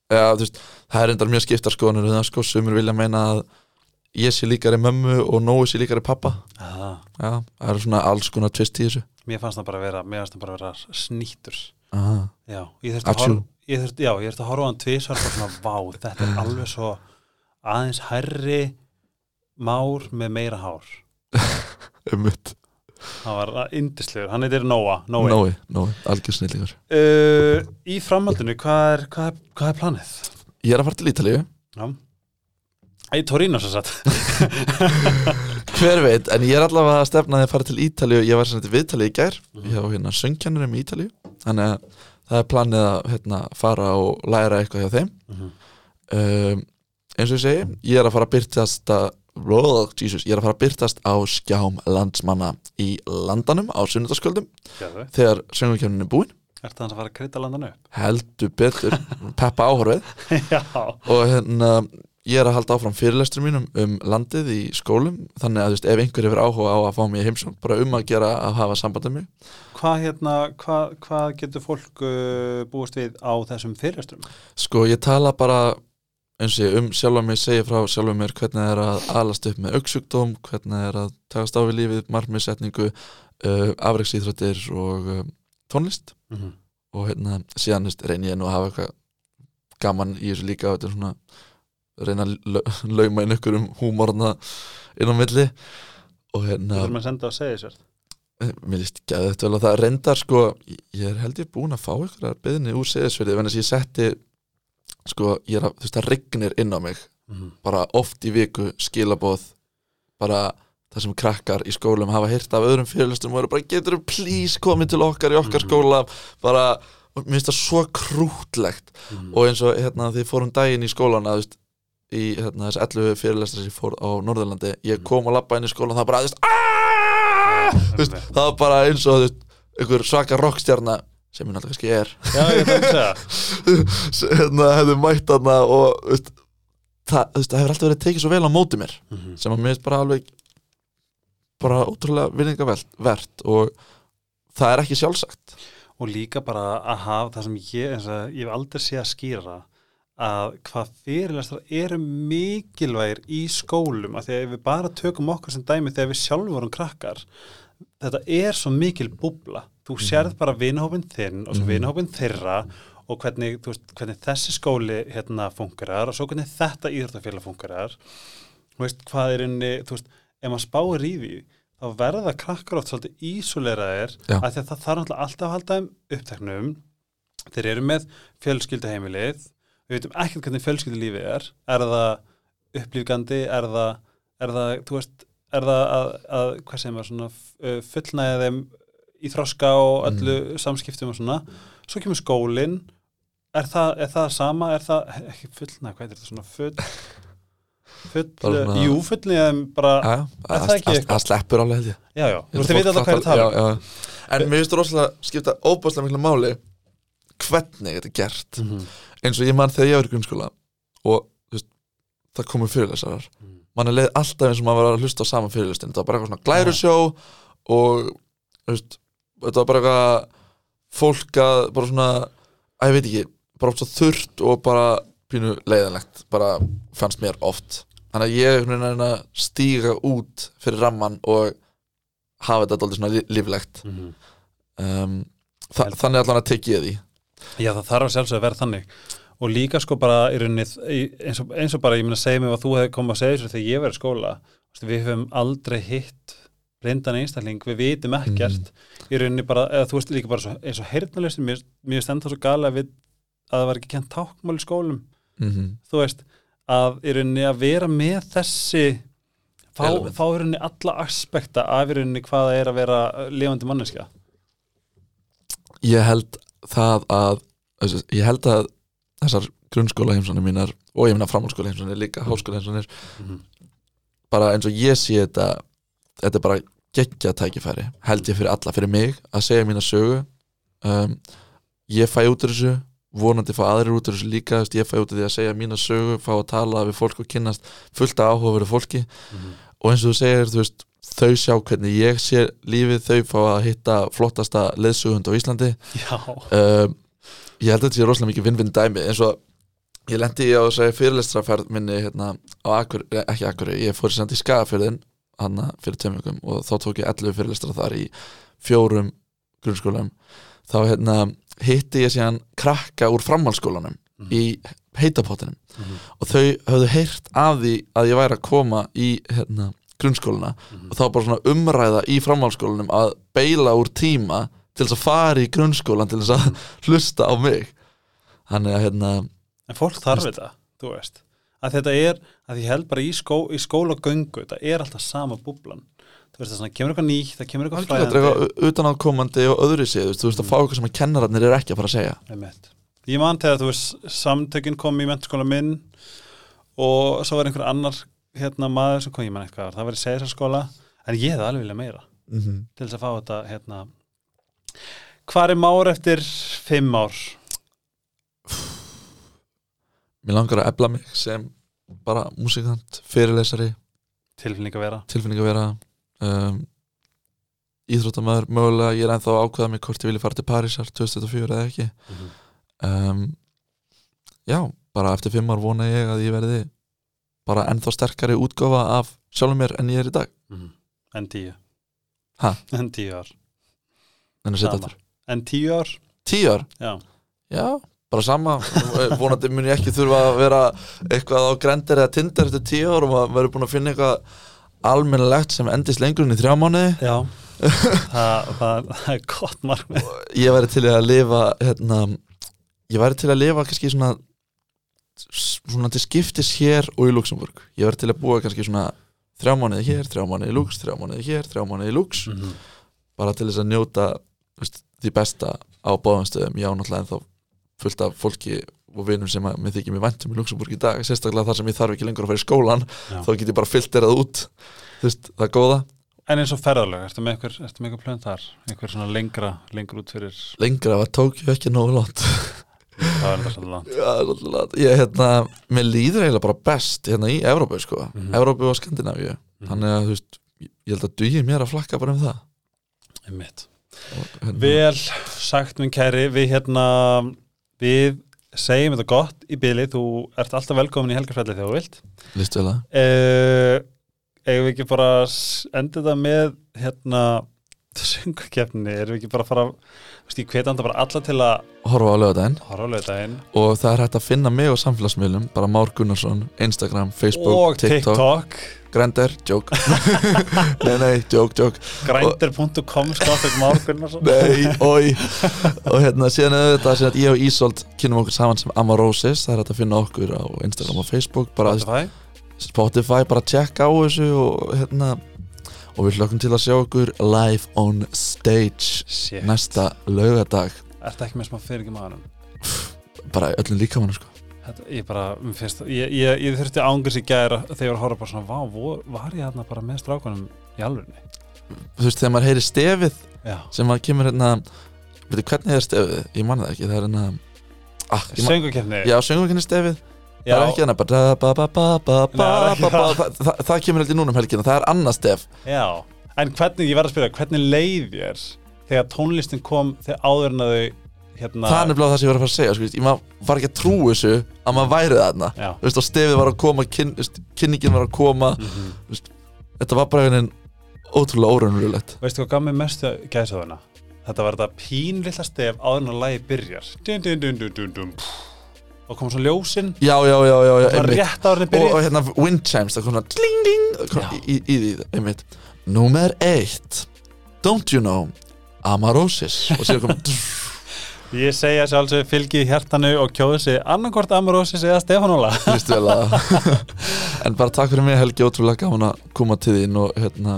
já veist, það er endar mjög skiptar skoðanir um það sko, sumir vilja meina að ég sé líkari mömmu og Nói sé líkari pappa. Ah, já, það eru svona alls konar tvist í þessu. Mér fannst það bara vera, það bara vera snýtur Aha. já, ég þurfti að horfa ég þurfti, já, ég þurfti að horfa á hann tvisvar og svona, vá, þetta er alveg svo aðeins herri már með meira hár. (laughs) Um mitt, hann var indislegur, hann heitir Nóa Nói. Nói, algjör snillíkur Uh, í framhaldinu, hvað er, hvað, er, hvað er planið? ég er að fara til Ítalíu. Já. Í Torino svo satt (laughs) Hver veit, en ég er allavega að stefna að ég fara til Ítalíu. Ég var sem þetta viðtalið í gær Mhm. Ég á hérna söngkennurum í Ítalíu. Þannig að það er planið að hérna, fara og læra eitthvað hjá þeim. Um, Eins og ég segi Ég er að fara að byrtast að oh, Jesus, Ég er að fara að byrtast á skjám landsmanna í landanum á sunnudagskvöldum Gerðu Þegar söngkennurin er búin. Ertu þannig að fara að krytta landan upp? Heldur betur, peppa áhorfið. (laughs) Já. Og hérna ég er að halda áfram fyrirlestur mínum um landið í skólum þannig að veist, ef einhver hefur áhuga á að fá mig í heimsókn bara um að gera að hafa sambandið mig. Hvað hérna, hvað, hvað getur fólk uh, búist við á þessum fyrirstrum? sko ég tala bara eins og ég um sjálfa mig segja frá sjálfa mér hvernig það er að alast upp með auksjúkdóm hvernig það er að takast á við lífið margmiðsetningu, uh, afreiksýþrættir og uh, tónlist. Mm -hmm. og hérna síðan þú reyni ég nú að hafa eitthvað gaman í þessu líka þetta er svona reyna að lau- (laughs) lauma inn ykkur um húmorna inn á milli. Og Þú hérna þurfum að senda að segja sér mér líst gæði þetta vel að það. Reyndar sko, ég er held ég búin að fá ykkur beðinni úr seðisverði, en þess að ég setti sko, ég er að, þú veist, það rignir inn á mig mm -hmm. bara oft í viku skilabóð bara það sem krakkar í skólum hafa heyrt af öðrum fyrirlustum og eru bara getur þú please komið til okkar í okkar Mhm. skóla bara, og mér finnst það svo krútlegt og eins og hérna því fórum daginn í skólan að þú veist, í hérna, þess 11 fyrirlestra sem fór á Norðurlandi ég Mhm. kom og lappa inn í skólan það bara, þú veist, aaaah Þú veist, það var bara eins og þú veist, einhver svaka rockstjarna sem ég náttúrulega kannski er. Að (laughs) hérna, hefði mætt þarna og veist, það, veist, það hefur alltaf verið tekið svo vel á móti mér mm -hmm. sem að mér finnst bara alveg bara ótrúlega vinningavert og það er ekki sjálfsagt. Og líka bara að hafa það sem ég, og ég hef aldrei sé að skýra að hvað fyrirlestar eru mikilvægir í skólum að því að við bara tökum okkur sem dæmi þegar við sjálfur vorum krakkar þetta er svo mikil búbla þú sérð bara vinahópin þinn og svo Mhm. vinahópin þeirra og hvernig, veist, hvernig þessi skóli hérna fungerar og svo hvernig þetta íþróttafélag fungerar. Þú veist, hvað er inni, þú veist, ef maður spáir í því þá verða krakkar oft svolítið ísóleraðir Já. að því að það þarf náttúrulega alltaf að halda þeim uppteknum. Þeir eru með fjölskylduheimilið. Við veitum ekkert hvernig fjölskyldulífið er. Er það upplýfgandi er það, er það, þú veist er það að, að hvað sem er svona fullnæða þeim í þroska og öllu samskiptum og svona. Svo kemur skólinn. Er það, er það sama, er það ekki fullnæða, hvað er þetta? Svona full full, jú fullnæða þeim bara, Já, Er það ekki að- eitthvað? að sleppur alveg held ég. Já já, þú veist þið vita alltaf hvað er fattar- tala. já. En mér finnst það rosalega skipta óbúslega miklu máli hvernig þetta er gert. Mm -hmm. eins og ég man þegar ég var í grunnskóla og þú veist, það komu fyrirlesarar. Mann er leið alltaf eins og maður var að hlusta á sama fyrirlestin það var bara eitthvað svona glærusjó og þú veist, þetta var bara eitthvað fólk að bara svona að ég veit ekki, bara oft svo þurrt og bara pínu leiðanlegt bara fannst mér oft. Þannig að ég er að stíga út fyrir ramman og hafa þetta alltaf svona lí- líflegt. Mhm. um, þa þannig allan að tekið því. Já, það þarf að sjálfsögðu að vera þannig. Og líka sko bara í rauninni eins og, eins og bara, ég meina, segja mig að þú hefði komið að segja þessu þegar ég verið skóla. Við höfum aldrei hitt blindan einstakling, við vitum ekkert. Í rauninni bara, eða þú veist líka bara svo, eins og heyrnalistin, mér, mér stend það svo gali að, við, að það var ekki kent tákmál í skólum. Mm þú veist, að í rauninni að vera með þessi fá, fá í rauninni alla aspekta af í rauninni hvað það er að vera lifandi manneskja. Ég held það að ég held að þessar grunnskóla heimsónir mínar og ég meina framhalskóla heimsónir líka háskóla heimsónir Mhm. bara eins og ég sé þetta þetta er bara geggja tækifæri held ég fyrir alla, fyrir mig að segja mína sögu. Um, ég fæ út úr þessu vonandi fá aðrir út úr þessu líka ég fæ út úr því að segja mína sögu fá að tala við fólk og kynnast fullt af áhugaveru fólki. Mhm. og eins og þú segir, þú veist, þau sjá hvernig ég sé lífið, þau fá að hitta flottasta leðsugund á Íslandi. Um, ég held að þetta sé rosalega mikið vinn-vinn dæmi eins og ég lendi á þessari fyrirlestraferð minni hérna á Akur, ekki Akur ég fór í Skagafjörðin hann fyrir tveimugum og þá tók ég 11 fyrirlestra þar í fjórum grunnskólum þá hérna hitti ég síðan krakka úr framhaldsskólanum Mhm. í heitapottinum Mhm. og þau höfðu heyrt af því að ég væri að koma í hérna, grunnskóluna Mhm. og þá bara svona umræða í framhaldsskólanum að beila úr tíma til þess að fara í grunnskólan til þess að hlusta á mig þannig að hérna En fólk þarf þetta, þú veist að þetta er, að ég held bara í, skó, í skólagöngu, þetta er alltaf sama búblan þú veist það svona, kemur eitthvað nýtt það kemur eitthvað algjörlega eitthvað utan á komandi og öðru séð, þú veist, að fá eitthvað sem að kennararnir eru ekki að fara að segja Einmitt. Ég man þegar þú veist samtökin kom í mentaskóla minn og svo var einhver annar hérna maður sem kom, ég man eitthvað það var í segisarskóla, en ég hefði alveg vilja meira mm -hmm. til þess að fá þetta hérna Hvar er már eftir fimm ár? Mér langar að ebla mig sem bara músikant, fyrirlesari. Tilfinning að vera. Tilfinning að vera um, íþróttamæður mögulega, ég er ennþá að ákveða mig hvort ég vilja fara til Parísar 2024 eða ekki. Um, já, bara eftir fimm ár vona ég að ég verði bara ennþá sterkari útgáfa af sjálfum mér en ég er í dag. En tíu. Ha? En tíu ár. En að setja Sama. aftur. En tíu ár? tíu ár, Já. Já, bara sama vonandi mun ég ekki þurfa að vera eitthvað á grendir eða tindar eftir tíu ár og maður verður búin að finna eitthvað almennilegt sem endist lengur en í þrjá mánuði. Já. (laughs) Það, það, það er gott markmið. Ég væri til að lifa hérna, ég væri til að lifa kannski svona svona til skiptis hér og í Luxemburg ég væri til að búa kannski svona þrjá mánuði hér, þrjá mánuði í Lux, þrjá mánuði hér þrjá mánuði í Lux, Mhm. bara til þess að njóta veist, því besta á báðum stöðum. Ég á náttúrulega ennþá fullt af fólki og vinum sem að mér þykir mér væntum í Luxemburg í dag, sérstaklega þar sem ég þarf ekki lengur að fara í skólan, Já. þá get ég bara filterað út. Þú veist, það er góða. En eins og ferðarlega, ertu með einhver, ertu með einhver plön þar? Einhver svona lengra, lengur út fyrir? Lengra var Tókjó ekki nógu langt. Það (laughs) er svolítið langt. Já, svolítið langt. ég, hérna, mér líður eiginlega bara best hérna í Evrópu, sko, Mhm. Evrópu og Skandinavíu. Þannig að, þú veist, ég held að dugi mér að flakka bara um það. Einmitt. hérna, Vel sagt minn kæri, við hérna við segjum þetta gott í byli, þú ert alltaf velkomin í helgarfælli þegar þú vilt. Líst vel að uh, eigum við ekki bara enda þetta með hérna söngakefni, erum við ekki bara að fara hveti anda bara alla til að horfa á lögadaginn og það er hægt að finna mig á samfélagsmiðlum bara Már Gunnarsson, Instagram, Facebook, og TikTok, TikTok, Grender, joke. (laughs) Nei, nei, joke, joke. Grændir.com skáttur Márgunnarsson nei, (laughs) oi. Og hérna síðan er þetta síðan að ég og Ísolt kynum okkur saman sem Amarosis það er hægt að finna okkur á Instagram og Facebook bara Spotify? Spotify, bara tjekka á þessu og hérna. Og við hlökkum til að sjá okkur live on stage Shit. næsta laugardag. Ertu ekki með smá fyrir ekki maðurum? bara öllum líkamannu sko Þetta, ég bara, finnst, ég, ég, ég þurfti ángur sér gæra þegar ég var að horfa bara svona, vá, vor, var ég hérna bara með strákunum í alvörni? þú veist þegar maður heyri stefið Já, sem maður kemur hérna veitu hvernig er stefið, ég man það ekki það er hérna ah, ég man, söngukefni já, söngum ekki stefið. Það er ekki hérna það er kemur heldur núna um helgina, það er annað stef. Já, En hvernig, ég verð að spyrja, hvernig leið þér þegar tónlistin kom þegar áður en að þau hérna það er nefnilega það sem ég var að fara að segja sko, ég var ekki að trú þessu að maður væri þarna. Þú veist, stefið var að koma, kyn, veist, kynningin var að koma mhm. þetta var bara einhvern veginn ótrúlega óraunverulegt. Veistu hvað gaf mér mestu gæsaðuna? Þetta var þetta pínlilla stef áður en að lagi byrjar. Dun, dun, dun, dun, dun, dun. og kom svo ljósin. Já, já, já, já, já og og, og hérna wind chimes, það kom svona dling, ding, það kom í, í, í því, einmitt. Númer eitt Don't you know Amarosis? Og sér kom (laughs) Ég segja sjálfsög fylgi hjartanu og kjóðu sig annarkort Amarosis eða vel að (laughs) En bara takk fyrir mig Helgi, ótrúlega gaman að koma til þín og hérna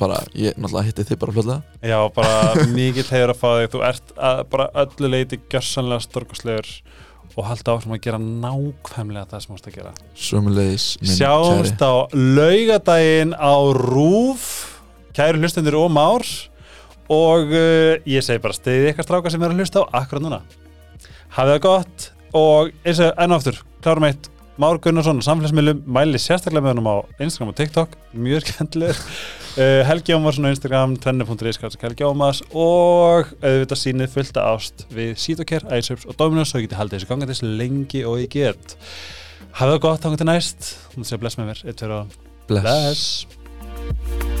bara, ég náttúrulega hitti þið bara fljóðlega Já, bara mikið hefur að fá þig. Þú ert að, bara öllu leiti gjörsanlega storkoslegur og halda áfram að gera nákvæmlega það sem þú ert að gera. Sömulegis minn kæri. Sjáumst á laugadaginn á Rúf Kæru hlustendur og már og uh, ég segi bara stiðið eitthvað stráka sem er að hlusta á akkurat núna. Hafið það gott og eins og enn og aftur, klárum eitt. Már Gunnarsson, samfélagsmiðlum, mæli sérstaklega með honum á Instagram og TikTok, mjög skemmtilegur. Uh, (laughs) Helgi Ómarsson á Instagram trenni.is, Helgi Ómars og auðvitað sýnið fullta ást við Sítokær, Æsöps og Dominus og ég geti haldið þessu ganga þess lengi og ég get. Hafið það gott, þá til næst. Þú mútti segja bless með mér, eitt, tveir og Bless. bless